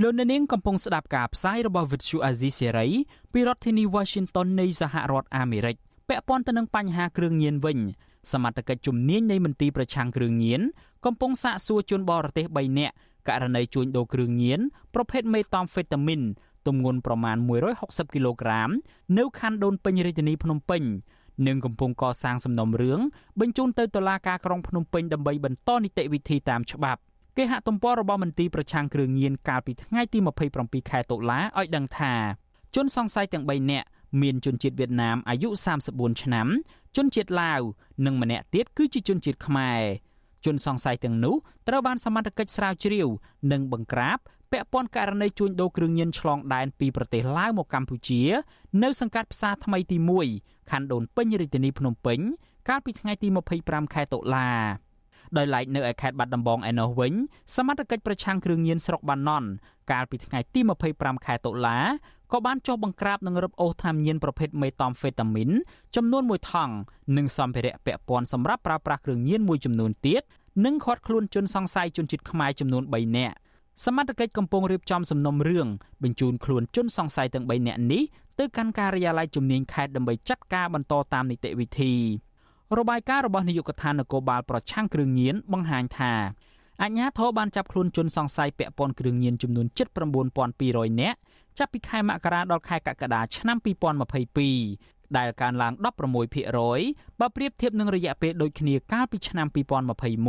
លោកអ្នកនាងកំពុងស្ដាប់ការផ្សាយរបស់ Vuthu Azizi Serai ពីរដ្ឋធានី Washington នៃសហរដ្ឋអាមេរិកពាក់ព័ន្ធទៅនឹងបញ្ហាគ្រឿងញៀនវិញសមត្ថកិច្ចជំនាញនៃមន្ទីរប្រឆាំងគ្រឿងញៀនកំពុងសាកសួរជនបរទេស3នាក់ករណីជួញដូរគ្រឿងញៀនប្រភេទមេតាំហ្វេតាមីនទម្ងន់ប្រមាណ160គីឡូក្រាមនៅខណ្ឌដូនពេញរាជធានីភ្នំពេញនិងកំពុងកសាងសំណុំរឿងបញ្ជូនទៅតុលាការក្រុងភ្នំពេញដើម្បីបន្តនីតិវិធីតាមច្បាប់ គេហទំព័ររបស់មន្ទីរប្រឆាំងគ្រឿងញៀនកាលពីថ្ងៃទី27ខែតុលាឲ្យដឹងថាជនសង្ស័យទាំង3នាក់មានជនជាតិវៀតណាមអាយុ34ឆ្នាំ ជនជាតិឡាវនិងម្នាក់ទៀតគឺជាជនជាតិខ្មែរជនសង្ស័យទាំងនោះត្រូវបានសមត្ថកិច្ចស្រាវជ្រាវ និងបង្ក្រាបពាក់ព័ន្ធករណីជួញដូរគ្រឿងញៀនឆ្លងដែនពីប្រទេសឡាវមកកម្ពុជា នៅសង្កាត់ផ្សារថ្មីទី1ខណ្ឌដូនពេញរាជធានីភ្នំពេញ កាលពីថ្ងៃទី25ខែតុលា ដោយឡែកនៅឯខេត្តបាត់ដំបងឯណោះវិញសមត្ថកិច្ចប្រឆាំងគ្រឿងញៀនស្រុកបាណន់កាលពីថ្ងៃទី25ខែតុលាក៏បានចុះបង្ក្រាបនិងរឹបអូសថ្នាំញៀនប្រភេទមេតាំហ្វេតាមីនចំនួន1ថង់និងសម្ភារៈពាក់ព័ន្ធសម្រាប់ប្រើប្រាស់គ្រឿងញៀនមួយចំនួនទៀតនិងឃាត់ខ្លួនជនសង្ស័យជនជាតិខ្មែរចំនួន3នាក់សមត្ថកិច្ចកំពុងរៀបចំសំណុំរឿងបញ្ជូនខ្លួនជនសង្ស័យទាំង3នាក់នេះទៅកាន់ការិយាល័យជំនាញខេត្តដើម្បីចាត់ការបន្តតាមនីតិវិធី របាយការណ៍របស់នាយកដ្ឋាននគរបាលប្រឆាំងគ្រឿងញៀនបង្ហាញថាអាជ្ញាធរបានចាប់ខ្លួនជនសង្ស័យពាក់ព័ន្ធគ្រឿងញៀនចំនួន79200នាក់ចាប់ពីខែមករាដល់ខែកក្កដាឆ្នាំ2022ដែលកើនឡើង16%បើប្រៀបធៀបនឹងរយៈពេលដូចគ្នាកាលពីឆ្នាំ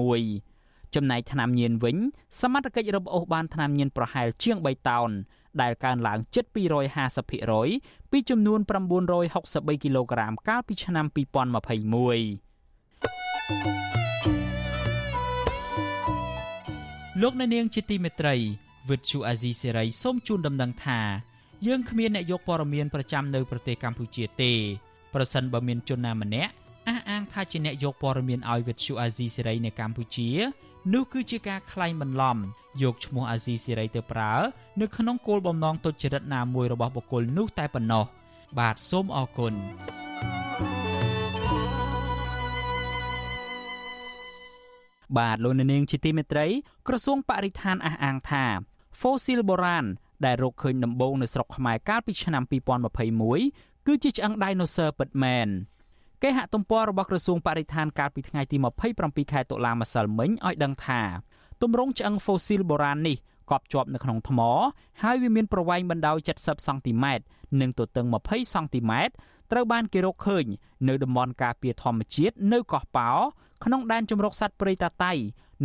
2021ចំណែកថ្នាំញៀនវិញសមត្ថកិច្ចរឹបអូសបានថ្នាំញៀនប្រហែលជាង3តោន ដែលកើនឡើងជិត250%ពីចំនួន963គីឡូក្រាមកាលពីឆ្នាំ2021លោកអ្នកនាងជាទីមេត្រីវិទ្យុអាស៊ីសេរីសូមជូនដំណឹងថាយើងគ្មានអ្នកយកព័ត៌មានប្រចាំនៅប្រទេសកម្ពុជាទេប្រសិនបើមានជនណាម្នាក់អះអាងថាជាអ្នកយកព័ត៌មានឲ្យវិទ្យុអាស៊ីសេរីនៅកម្ពុជា នោះគឺជាការក្លែងបន្លំយកឈ្មោះអាស៊ីសេរីទៅប្រើនៅក្នុងគោលបំណងទុច្ចរិតណាមួយរបស់បុគ្គលនោះតែប៉ុណ្ណោះបាទសូមអរគុណបាទលោកនាងជាទីមេត្រី ក្រសួងបរិស្ថានអះអាងថាហ្វូស៊ីលបុរាណដែលរកឃើញដំបូងនៅស្រុកខ្មែរកាលពីឆ្នាំ2021គឺជាឆ្អឹងដៃណូស័រពិតមែន គេហទំព័ររបស់ក្រសួងបរិស្ថានកាលពីថ្ងៃទី27ខែតុលាម្សិលមិញឲ្យដឹងថាទម្រង់ឆ្អឹងហ្វូស៊ីលបុរាណនេះកប់ជាប់នៅក្នុងថ្ម ហើយវាមានប្រវែងបណ្ដោយ70សង់ទីម៉ែត្រនិងទទឹង20សង់ទីម៉ែត្រត្រូវបានគេរកឃើញនៅតំបន់ការពារធម្មជាតិនៅកោះប៉ោក្នុងដែនជម្រកសត្វព្រៃតាតៃ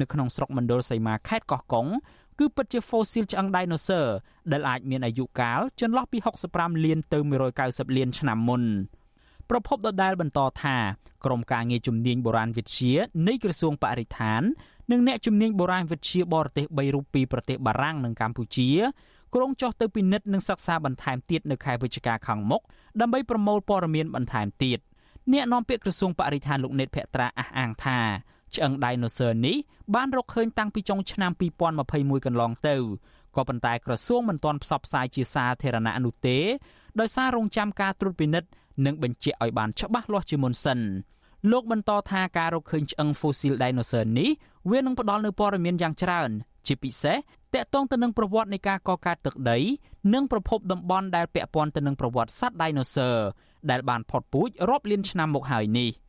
នៅក្នុងស្រុកមណ្ឌលសីមាខេត្តកោះកុងគឺពិតជា fossil ឆ្អឹង dinosaur ដែលអាចមានអាយុកាលចន្លោះពី65លានទៅ190លានឆ្នាំមុន ប្រពន្ធដដែលបន្តថាក្រមការងារជំនាញបុរាណវិទ្យានៃក្រសួងបរិស្ថាន និងអ្នកជំនាញបុរាណវិទ្យាបរទេស3រូបពីប្រទេសបារាំងនិងកម្ពុជាក្រុងចុះទៅពិនិត្យនិងសិក្សាបន្ថែមទៀតនៅខែវិច្ឆិកាខាងមុខដើម្បីប្រមូលព័ត៌មានបន្ថែមទៀតអ្នកនាំពាក្យក្រសួងបរិស្ថានលោកណេតភក្ត្រាអះអាងថាឆ្អឹង Dinosaur នេះបានរកឃើញតាំងពីចុងឆ្នាំ2021កន្លងទៅក៏ប៉ុន្តែក្រសួងមិនទាន់ផ្សព្វផ្សាយជាសាធារណៈនោះទេដោយសាររងចាំការត្រួតពិនិត្យ និងបញ្ជាក់ឲ្យបានច្បាស់លាស់ជាមុនសិនលោកបន្តថាការរកឃើញឆ្អឹង fossil dinosaur នេះវានឹងផ្ដល់នូវព័ត៌មានយ៉ាងច្រើន ជាពិសេសតាក់ទងទៅនឹងប្រវត្តិនៃការកកើតទឹកដី និងប្រភពតំបន់ដែលពាក់ព័ន្ធទៅនឹងប្រវត្តិសត្វ dinosaur ដែលបានផុតពូជរាប់លានឆ្នាំមកហើយនេះ។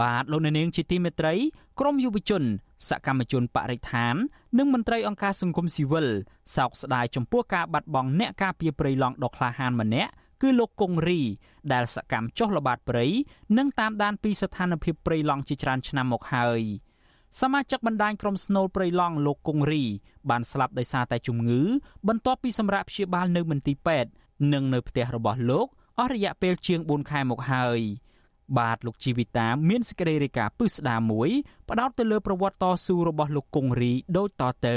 បាទលោកអ្នកនាងជាទីមេត្រីក្រមយុវជន សកម្មជនបរិស្ថាន និងមន្ត្រីអង្គការសង្គមស៊ីវិលសោកស្ដាយចំពោះការបាត់បង់អ្នកការពារព្រៃឡង់ដ៏ក្លាហានម្នាក់គឺលោកកុងរី ដែលសកម្មចុះល្បាតព្រៃនិងតាមដានពីស្ថានភាពព្រៃឡង់ជាច្រើនឆ្នាំមកហើយសមាជិកបណ្ដាញក្រុមស្នូលព្រៃឡង់លោកកុងរី បានស្លាប់ដោយសារតែជំងឺ បន្ទាប់ពីសម្រាប់ព្យាបាលនៅមន្ទីរពេទ្យនិងនៅផ្ទះរបស់លោកអស់រយៈពេលជាង4ខែមកហើយ បាទលោកជីវិតាមានសេចក្តីរាយការណ៍ពឹស្ដាមួយផ្ដោតទៅលើប្រវត្តិតស៊ូរបស់លោកកុងរីដូចតទៅ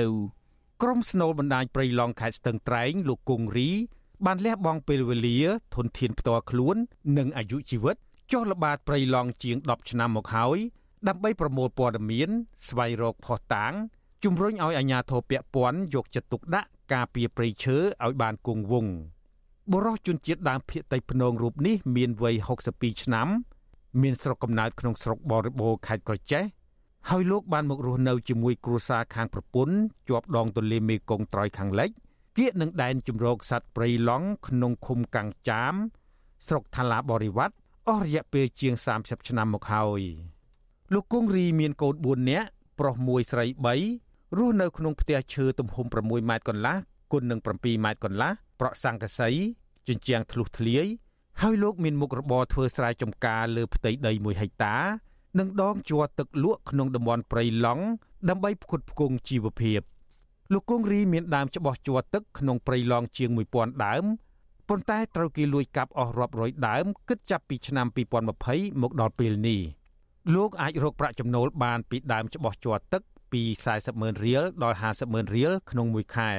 ក្រុមស្នូលបណ្ដាញព្រៃឡង់ខេត្តស្ទឹងត្រែងលោកកុងរីបានលះបង់ពេលវេលា ធនធានផ្ទាល់ខ្លួន និងអាយុជីវិតចុះល្បាតព្រៃឡង់ជាង10ឆ្នាំមកហើយដើម្បីប្រមូលព័ត៌មាន ស្វែងរកផុសតាងជំរុញឲ្យអាជ្ញាធរពាក់ព័ន្ធយកចិត្តទុកដាក់ការពារព្រៃឈើឲ្យបានគង់វង្សបុរសជនជាតិដើមភាគតិចភ្នងរូបនេះមានវ័យ62ឆ្នាំ មានស្រុកកំណើតក្នុងស្រុកបរិបូរខេត្តក្រចេះហើយលោកបានមករស់នៅជាមួយគ្រួសារខាងប្រពន្ធជាប់ដងទន្លេមេគង្គត្រយខាងលិចគៀកនឹងដែនជំរកសត្វព្រៃឡង់ក្នុងឃុំកាំងចាម ស្រុកថាឡាបរិវត្តអស់រយៈពេលជាង30ឆ្នាំមកហើយលោកគង្រីមានកូន4នាក់ប្រុស1ស្រី3រស់នៅក្នុងផ្ទះឈើទំហំ6ម៉ែត្រកន្លះគុណនឹង7ម៉ែត្រកន្លះប្រក់សង្កសីជញ្ជាំងធ្លុះធ្លាយ ហើយលោកមានមុខរបរធ្វើស្រែចម្ការលើផ្ទៃដី1ហិកតា និងដងជ័រទឹកលក់ក្នុងតំបន់ព្រៃឡង់ដើម្បីផ្គត់ផ្គង់ជីវភាពលោកគង្រីមានដើមច្បោះជ័រទឹកក្នុងព្រៃឡង់ជាង1000ដើមប៉ុន្តែត្រូវគេលួចកាប់អស់រាប់រយដើមគិតចាប់ពីឆ្នាំ2020មកដល់ពេលនេះលោកអាចរកប្រាក់ចំណូលបានពីដើមច្បោះជ័រទឹកពី40ម៉ឺនរៀលដល់50ម៉ឺនរៀលក្នុងមួយខែ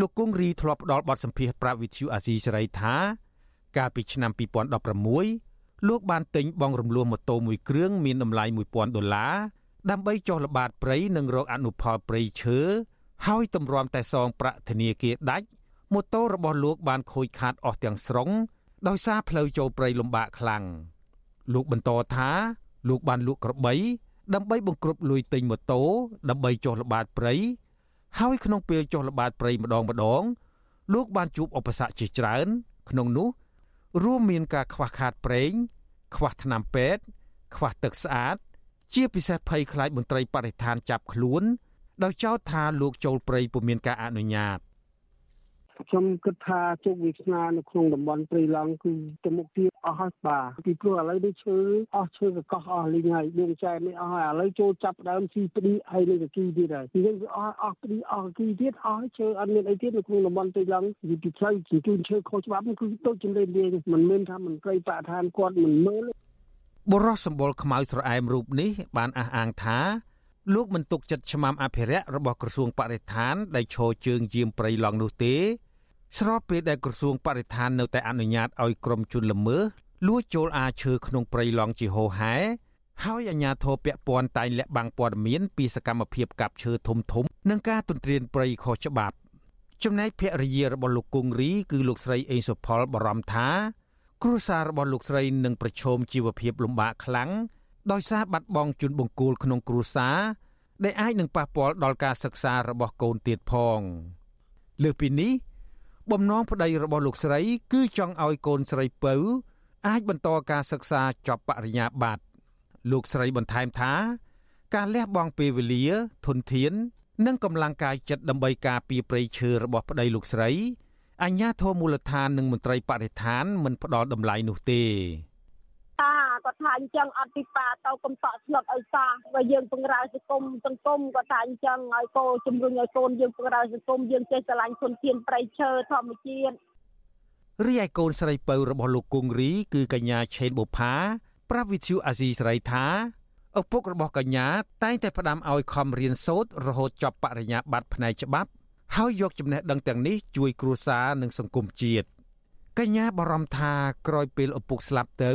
លោកគង្រីធ្លាប់ផ្ដល់បទសម្ភាសន៍ប្រាប់វិទ្យុអាស៊ីសេរីថា កាលពីឆ្នាំ2016លោកបានទិញបងរំលោះម៉ូតូមួយគ្រឿងមានតម្លៃ1000ដុល្លារដើម្បីចុះល្បាតព្រៃនិងរកអនុផលព្រៃឈើហើយទម្រាំតែសងប្រាក់ធនាគារដាច់ម៉ូតូរបស់លោកបានខូចខាតអស់ទាំងស្រុងដោយសារផ្លូវចូលព្រៃលំបាកខ្លាំងលោកបន្តថា លោកបានលក់ក្របី ដើម្បីបង្ក្រប់លុយទិញម៉ូតូដើម្បីចុះល្បាតព្រៃហើយក្នុងពេលចុះល្បាតព្រៃម្ដងម្ដង លោកបានជួបឧបសគ្គជាច្រើន ក្នុងនោះ រួមមានការខ្វះខាតប្រេង ខ្វះថ្នាំពេទ្យខ្វះទឹកស្អាត ជាពិសេសភ័យខ្លាចមន្ត្រីបរិស្ថានចាប់ខ្លួនដោយចោទថាលោកចូលព្រៃពុំមានការអនុញ្ញាត ខ្ញុំគិតថាជោគវាសនានៅក្នុងតំបន់ព្រៃឡង់គឺទៅមុខទៀតអស់ហើយបាទពីព្រោះឥឡូវនេះឈើអស់ឈើកកោះអស់លីងហើយដួងចែនេះអស់ហើយឥឡូវចូលចាប់ដើមស៊ីព្ឌីហើយនឹងកគីទៀតហើយពីនេះវាអស់អស់ព្ឌីអស់កគីទៀតអស់ឈើអត់មានអីទៀតនៅក្នុងតំបន់ព្រៃឡង់ពីពីផ្លូវជញ្ជូនឈើខុសច្បាប់គឺដូចជំរាបលាមិនមែនថាមន្ត្រីបរិស្ថានគាត់មិនមើលបុរសសម្បល់ខ្មៅស្រអែមរូបនេះបានអះអាងថាលោកមិនទុកចិត្តឆ្មាំអភិរក្សរបស់ក្រសួងបរិស្ថានដែលឈរជើងយាមព្រៃឡង់នោះទេ ស្របពេលដែលក្រសួងបរិស្ថាននៅតែអនុញ្ញាតឲ្យក្រុមជនល្មើសលួចចូលអាឈើក្នុងព្រៃឡង់ជាហូរហែហើយអាជ្ញាធរពាក់ព័ន្ធតែងលាក់បាំងព័ត៌មានពីសកម្មភាពកាប់ឈើធំធំនិងការទន្ទ្រានព្រៃខុសច្បាប់ចំណែកភរិយារបស់លោកគង្រីគឺលោកស្រីអេងសុផលបារម្ភថាគ្រួសាររបស់លោកស្រីនឹងប្រឈមជីវភាពលំបាកខ្លាំងដោយសារបាត់បង់ជនបង្គោលក្នុងគ្រួសារដែលអាចនឹងប៉ះពាល់ដល់ការសិក្សារបស់កូនទៀតផងលើសពីនេះ បំណងប្តីរបស់លោកស្រី គឺចង់ឲ្យកូនស្រីពៅ អាចបន្តការសិក្សាចប់បរិញ្ញាបត្រលោកស្រីបន្ថែមថា ការលះបង់ពេលវេលា ធនធាន និងកម្លាំងកាយចិត្តដើម្បីការពារព្រៃឈើរបស់ប្តីលោកស្រីអញ្ញាធមូលដ្ឋាននិងមន្ត្រីបរិស្ថានមិនផ្ដល់តម្លៃនោះទេ គាត់ថាអញ្ចឹងអត់ពីប៉ាទៅកំសក់ស្លុតឲ្យសោះបើយើងពង្រើសង្គមសង្គមគាត់ថាអញ្ចឹងឲ្យកូនជំរុញឲ្យកូនយើងពង្រើសង្គមយើងចេះស្រឡាញ់ធនធានប្រៃឈើធម្មជាតិរីឯកូនស្រីពៅរបស់លោកគង្រី គឺកញ្ញាឆេនបុផាប្រាប់វិទ្យុអាស៊ីសេរីថាឪពុករបស់កញ្ញាតែងតែផ្ដាំឲ្យខំរៀនសូត្ររហូតចប់បរិញ្ញាបត្រផ្នែកច្បាប់ហើយយកចំណេះដឹងទាំងនេះជួយគ្រួសារនិងសង្គមជាតិកញ្ញាបារម្ភថាក្រោយពេលឪពុកស្លាប់ទៅ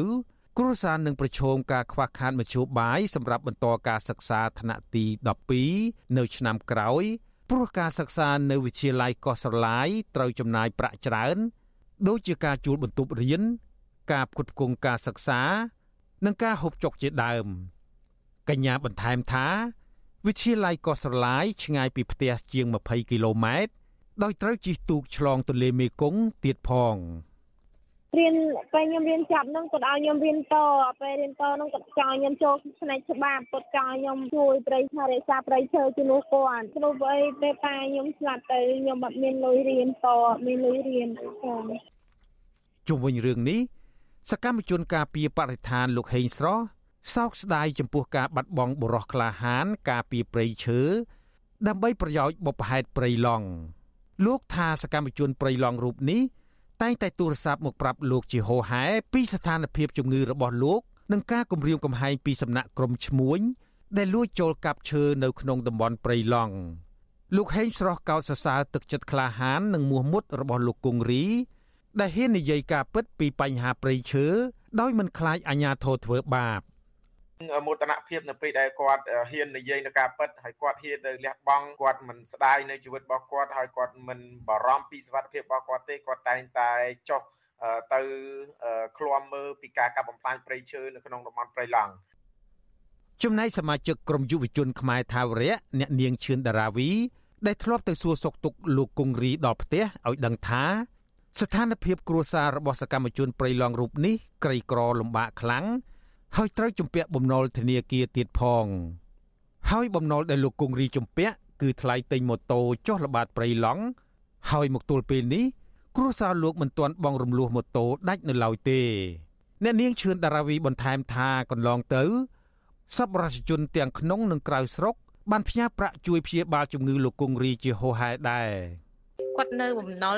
គ្រួសារនឹងប្រឈមការខ្វះខាតមធ្យោបាយសម្រាប់បន្តការសិក្សាថ្នាក់ទី12នៅឆ្នាំក្រោយព្រោះការសិក្សានៅវិទ្យាល័យកោះស្រឡាយត្រូវចំណាយប្រាក់ច្រើន ដូចជាការជួលបន្ទប់រៀនការផ្គត់ផ្គង់ការសិក្សា និងការហូបចុកជាដើមកញ្ញាបន្ថែមថាវិទ្យាល័យកោះស្រឡាយឆ្ងាយពីផ្ទះជាង20គីឡូម៉ែត្រដោយត្រូវជិះទូកឆ្លងទន្លេមេគង្គទៀតផងទ រៀនពេលខ្ញុំរៀនចប់ហ្នឹងគាត់ឲ្យខ្ញុំរៀនតពេលរៀនតហ្នឹងគាត់ចង់ឲ្យខ្ញុំចូលផ្នែកច្បាប់គាត់ចង់ឲ្យខ្ញុំជួយប្រៃថែរក្សាប្រៃឈើជំនួសគាត់ព្រោះអីពេលប៉ាខ្ញុំស្លាប់ទៅខ្ញុំអត់មានលុយរៀនតអត់មានលុយរៀនចា៎ជុំវិញរឿងនេះសកម្មជនការពារបរិស្ថានលោកហេងស្រស់សោកស្ដាយចំពោះការបាត់បង់បុរសក្លាហាន ការពារព្រៃឈើដើម្បីប្រយោជន៍បុព្វហេតុព្រៃឡង់លោកថាសកម្មជនព្រៃឡង់រូបនេះ តែងតែទូរស័ព្ទមកប្រាប់លោកជាហោហែពីស្ថានភាពជំងឺរបស់លោកនិងការគំរាមកំហែងពីសំណាក់ក្រុមឈ្មួញដែលលួចចូលកាប់ឈើនៅក្នុងតំបន់ព្រៃឡង់លោកហេងស្រស់កោតសរសើរទឹកចិត្តក្លាហាននិងមោះមុតរបស់លោកគង្រី ដែលហ៊ាននិយាយការពិតពីបញ្ហាព្រៃឈើដោយមិនខ្លាចអាជ្ញាធរធ្វើបាប មោទនភាពនៅពេលដែលគាត់ហ៊ាននិយាយនៅការពិតហើយគាត់ហ៊ានទៅលះបង់គាត់មិនស្ដាយនៅជីវិតរបស់គាត់ហើយគាត់មិនបារម្ភពីសុខភាពរបស់គាត់ទេគាត់តែងតែចុះទៅឃ្លាំមើលពីការកាប់បំផ្លាញព្រៃឈើនៅក្នុងតំបន់ព្រៃឡង់ចំណែកសមាជិកក្រុមយុវជនខ្មែរថាវរៈអ្នកនាងឈឿនដារាវី ដែលធ្លាប់ទៅសួរសុខទុក្ខលោកគង្រីដល់ផ្ទះឲ្យដឹងថាស្ថានភាពគ្រួសាររបស់សកម្មជនព្រៃឡង់រូបនេះក្រីក្រលំបាកខ្លាំង ហើយត្រូវជំពាក់បំណុលធនាគារទៀតផង ហើយបំណុលដែលលោកគង្រីជំពាក់គឺថ្លៃទិញម៉ូតូចុះល្បាតព្រៃឡង់ហើយមកទល់ពេលនេះគ្រួសារលោកមិនទាន់បង់រំលោះម៉ូតូដាច់នៅឡើយទេអ្នកនាងឈឿនតារាវីបន្ថែមថាកន្លងទៅសប្បុរសជនទាំងក្នុងនិងក្រៅស្រុកបានផ្ញើប្រាក់ជួយព្យាបាលជំងឺលោកគង្រីជាហូហែដែរ គាត់នៅបំណុល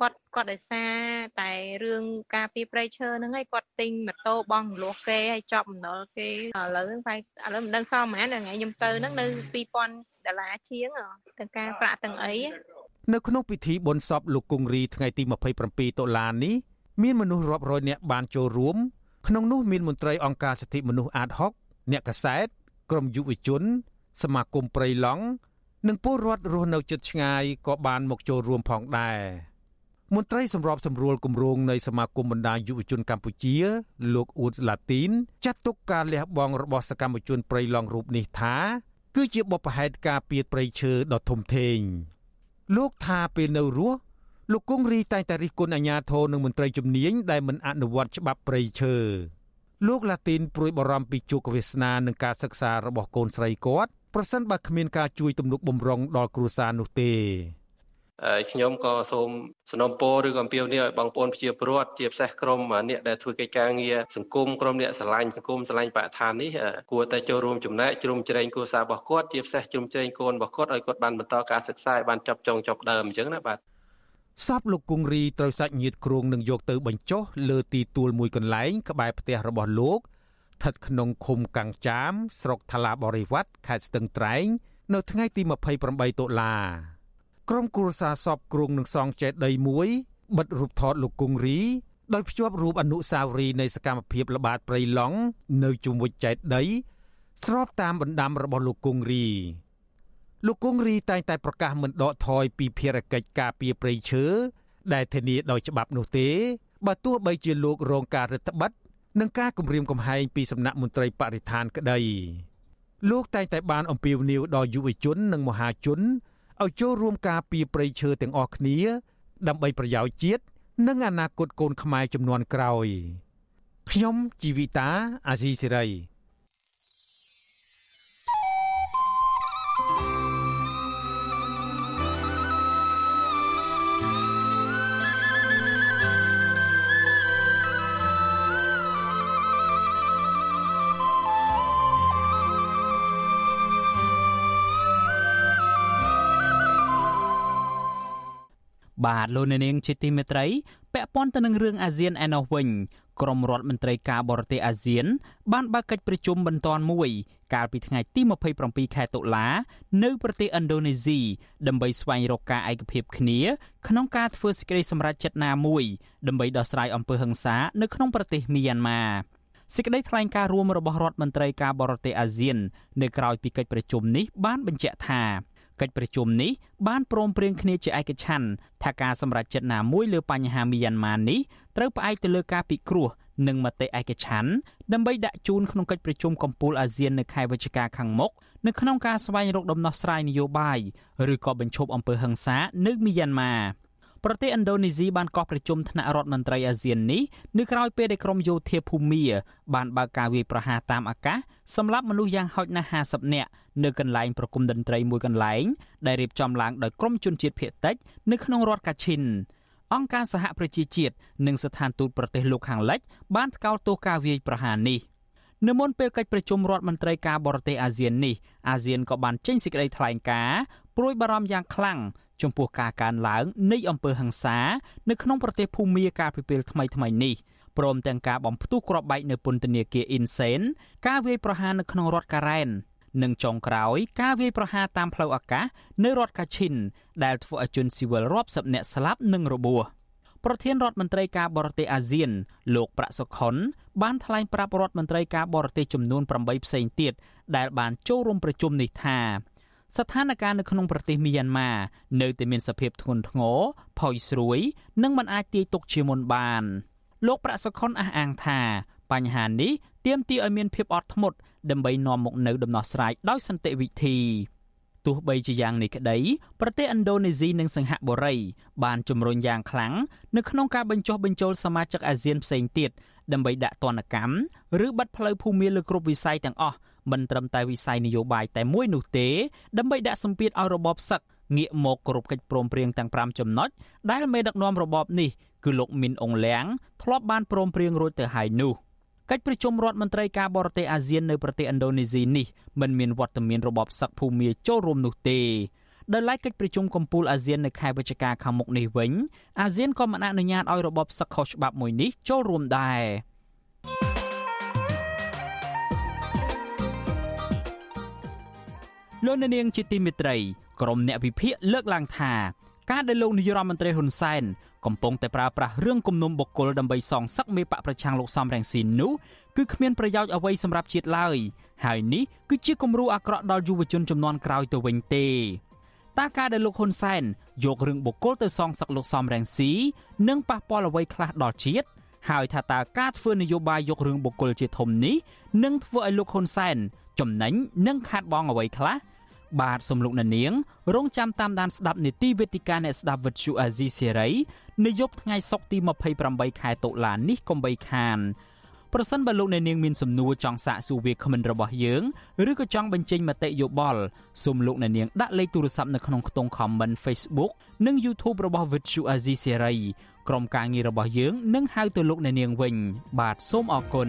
គាត់គាត់ដោយសារតែរឿងការពីប្រៃឈើហ្នឹងហើយគាត់ទិញម៉ូតូបងរំលោះគេហើយចប់បំណុលគេឥឡូវហ្នឹងតែឥឡូវមិនដឹងសល់ប៉ុន្មានថ្ងៃខ្ញុំទៅហ្នឹងនៅ2000ដុល្លារជាងទាំងការប្រាក់ទាំងអីនៅក្នុងពិធីបុណ្យសពលោកគង្រីថ្ងៃទី27តុលានេះមានមនុស្សរាប់រយនាក់បានចូលរួមក្នុងនោះមានមន្ត្រីអង្គការសិទ្ធិមនុស្សអាត6អ្នកកសែតក្រមយុវជន សមាគមព្រៃឡង់ និងពលរដ្ឋរស់នៅជិតឆ្ងាយក៏បានមកចូលរួមផងដែរមន្ត្រីសម្របសម្រួលគម្រោងនៃសមាគមបណ្ដាយុវជនកម្ពុជា លោកអ៊ូតឡាទីនចាត់ទុកការលះបង់របស់សកម្មជនព្រៃឡង់រូបនេះថាគឺជាបបផហេតុការពៀតព្រៃឈើដ៏ធំធេងលោកថាពេលនៅរស់លោកគង្រីតែងតែរិះគន់អាជ្ញាធរនិងមន្ត្រីជំនាញដែលមិនអនុវត្តច្បាប់ព្រៃឈើលោកឡាទីនព្រួយបារម្ភពីជោគវាសនានឹងការសិក្សារបស់កូនស្រីគាត់ ប្រសិនបើគ្មានការជួយទំនុកបំរុងដល់គ្រួសារនោះទេខ្ញុំក៏សូមสนំពោឬក៏អំពាវនាវឲ្យបងប្អូនប្រជាពលរដ្ឋជាពិសេសក្រុមអ្នកដែលធ្វើកិច្ចការងារសង្គមក្រុមអ្នកស្រឡាញ់សង្គមស្រឡាញ់បរិស្ថាននេះគួរតែចូលរួមចំណែកជ្រោមជ្រែងគ្រួសាររបស់គាត់ជាពិសេសជ្រោមជ្រែងកូនរបស់គាត់ឲ្យគាត់បានបន្តការសិក្សាឲ្យបានចាប់ចងចប់ដើមអញ្ចឹងណាបាទសពលោកគង្រីត្រូវសាច់ញាតិគ្រងនឹងយកទៅបញ្ចុះលើទីទួលមួយកន្លែងក្បែរផ្ទះរបស់លោក ស្ថិតក្នុងឃុំកាំងចាម ស្រុកថ្លាបរិវត្តខេត្តស្ទឹងត្រែង នៅថ្ងៃទី28តុលាក្រុមគ្រួសារសពគ្រងនឹងសង់ចេតិយមួយបិទរូបថតលោកគង្រីដោយភ្ជាប់រូបអនុស្សាវរីយ៍នៃសកម្មភាពល្បាតព្រៃឡង់នៅជុំវិញចេតិយស្របតាមបណ្ដាំរបស់លោកគង្រីលោកគង្រីតែងតែប្រកាសមិនដកថយពីភារកិច្ចការពារព្រៃឈើដែលធានាដោយច្បាប់នោះទេបើទោះបីជាលោករងការរឹតបន្តឹង និងការគំរាមកំហែងពីសំណាក់មន្ត្រីបរិស្ថានក្តីលោកតែងតែបានអំពាវនាវដល់យុវជននិងមហាជនឲ្យចូលរួមការពារព្រៃឈើទាំងអស់គ្នា ដើម្បីប្រយោជន៍ជាតិនិងអនាគតកូនខ្មែរចំនួនក្រោយខ្ញុំជីវិតាអាស៊ីសេរី បាទលោកអ្នកនាងជាទីមេត្រីពាក់ព័ន្ធទៅនឹងរឿងអាស៊ានឯណោះវិញក្រមរដ្ឋមន្ត្រីការបរទេសអាស៊ាន បានបើកកិច្ចប្រជុំបន្ទាន់មួយ កាលពីថ្ងៃទី27ខែតុលានៅប្រទេសឥណ្ឌូនេស៊ីដើម្បីស្វែងរកការឯកភាពគ្នាក្នុងការធ្វើសេចក្តីសម្រេចចិត្តណាមួយដើម្បីដោះស្រាយអំពើហិង្សានៅក្នុងប្រទេសមីយ៉ាន់ម៉ាសេចក្តីថ្លែងការណ៍រួមរបស់រដ្ឋមន្ត្រីការបរទេសអាស៊ាន នៅក្រៅពីកិច្ចប្រជុំនេះបានបញ្ជាក់ថា កិច្ចប្រជុំនេះបានព្រមព្រៀងគ្នាជាឯកច្ឆ័ន្ទថាការសម្រេចចិត្តណាមួយលើបញ្ហាមីយ៉ាន់ម៉ានេះត្រូវផ្អែកទៅលើការពិគ្រោះនិងមតិឯកច្ឆ័ន្ទដើម្បីដាក់ជូនក្នុងកិច្ចប្រជុំកំពូលអាស៊ាននៅខែវិច្ឆិកាខាងមុខនៅក្នុងការស្វែងរកដំណោះស្រាយនយោបាយឬក៏បញ្ឈប់អំពើហិង្សានៅមីយ៉ាន់ម៉ា ប្រទេសឥណ្ឌូនេស៊ីបានកោះប្រជុំថ្នាក់រដ្ឋមន្ត្រីអាស៊ាននេះនៅក្រៅពេលដែលក្រមយោធាភូមាបានបើកការវាយប្រហារតាមអាកាសសម្រាប់មនុស្សយ៉ាងហោចណាស់50នាក់នៅកន្លែងប្រគំតន្ត្រីមួយកន្លែងដែលរៀបចំឡើងដោយក្រុមជនជាតិភៀតតិចនៅក្នុងរដ្ឋកាឈិនអង្គការសហប្រជាជាតិនិងស្ថានទូតប្រទេសលោកខាងលិចបានថ្កោលទោសការវាយប្រហារនេះនៅមុនពេលកិច្ចប្រជុំរដ្ឋមន្ត្រីការបរទេសអាស៊ាននេះអាស៊ានក៏បានចេញសេចក្តីថ្លែងការណ៍ ព្រួយបារម្ភយ៉ាងខ្លាំងចំពោះការកើនឡើងនៃអំពើហិង្សានៅក្នុងប្រទេសភូមាកាលពីពេលថ្មីៗនេះព្រមទាំងការបំផ្ទុះគ្រាប់បែកនៅពន្ធនាគារអ៊ីនសេនការវាយប្រហារនៅក្នុងរដ្ឋការ៉ែននិងចុងក្រោយការវាយប្រហារតាមផ្លូវអាកាសនៅរដ្ឋកាឈិនដែលធ្វើឲ្យជនស៊ីវិលរាប់សិបនាក់ស្លាប់និងរបួសប្រធានរដ្ឋមន្ត្រីការបរទេសអាស៊ាន លោកប្រាក់សុខុនបានថ្លែងប្រាប់រដ្ឋមន្ត្រីការបរទេសចំនួន8ផ្សេងទៀតដែលបានចូលរួមប្រជុំនេះថា ស្ថានភាពនៅក្នុងប្រទេសមីយ៉ាន់ម៉ានៅតែមានសភាពធ្ងន់ធ្ងរផុយស្រួយ និងមិនអាចទាយទុកជាមុនបាន លោកប្រាក់សុខុនអះអាងថា បញ្ហានេះទាមទារឲ្យមានភាពអត់ធ្មត់ដើម្បីនាំមកនូវដំណោះស្រាយដោយសន្តិវិធីទោះបីជាយ៉ាងនេះក្តីប្រទេសឥណ្ឌូនេស៊ីនិងសិង្ហបុរី បានជំរុញយ៉ាងខ្លាំងនៅក្នុងការបញ្ចុះបញ្ចូលសមាជិកអាស៊ានផ្សេងទៀតដើម្បីដាក់ទណ្ឌកម្មឬបិទផ្លូវភូមិលើគ្រប់វិស័យទាំងអស់ មិនត្រឹមតែវិស័យនយោបាយតែមួយនោះទេដើម្បីដាក់សម្ពាធឲ្យរបបសឹកងាកមកគោរពកិច្ចព្រមព្រៀងទាំង5ចំណុចដែលមេដឹកនាំរបបនេះគឺលោកមីនអងលៀងធ្លាប់បានព្រមព្រៀងរួចទៅហើយនោះកិច្ចប្រជុំរដ្ឋមន្ត្រីការបរទេសអាស៊ាននៅប្រទេសឥណ្ឌូនេស៊ីនេះមិនមានវត្តមានរបបសឹកភូមាចូលរួមនោះទេដោយឡែកកិច្ចប្រជុំកំពូលអាស៊ាននៅខែវិច្ឆិកាខាងមុខនេះវិញអាស៊ានក៏មិនអនុញ្ញាតឲ្យរបបសឹកខុសច្បាប់មួយនេះចូលរួមដែរ លោកនាងជាទីមេត្រីក្រមអ្នកវិភាគលើកឡើងថាការដែលលោកនាយរដ្ឋមន្ត្រីហ៊ុនសែនកំពុងតែប្រើប្រាស់រឿងគំនុំបុគ្គលដើម្បីសងសឹកមេបកប្រឆាំងលោកសំរងស៊ីននោះគឺគ្មានប្រយោជន៍អ្វីសម្រាប់ជាតិឡើយហើយនេះគឺជាគំរូអាក្រក់ដល់យុវជនចំនួនក្រោយទៅវិញទេតើការដែលលោកហ៊ុនសែនយករឿងបុគ្គលទៅសងសឹកលោកសំរងស៊ីនឹងប៉ះពាល់អ្វីខ្លះដល់ជាតិហើយថាតើការធ្វើនយោបាយយករឿងបុគ្គលជាធំនេះនឹងធ្វើឲ្យលោកហ៊ុនសែនចំណេញនិងខាតបង់អ្វីខ្លះ បាទសំលោកនាង រងចាំតាមដានស្ដាប់នីតិវេទិកាអ្នកស្ដាប់វិទ្យុអាស៊ីសេរីនៅយប់ថ្ងៃសុក្រទី28ខែតុលានេះកុំបីខានប្រសិនបើលោកអ្នកនាងមានសំណួរចង់សាកសួរវាគ្មិនរបស់យើងឬក៏ចង់បញ្ចេញមតិយោបល់សូមលោកអ្នកនាងដាក់លេខទូរស័ព្ទនៅក្នុងខ្ទង់ comment Facebook និង YouTube របស់ Vuthu Azizi Serai ក្រុមការងាររបស់យើងនឹងហៅទៅលោកអ្នកនាងវិញ បាទសូមអរគុណ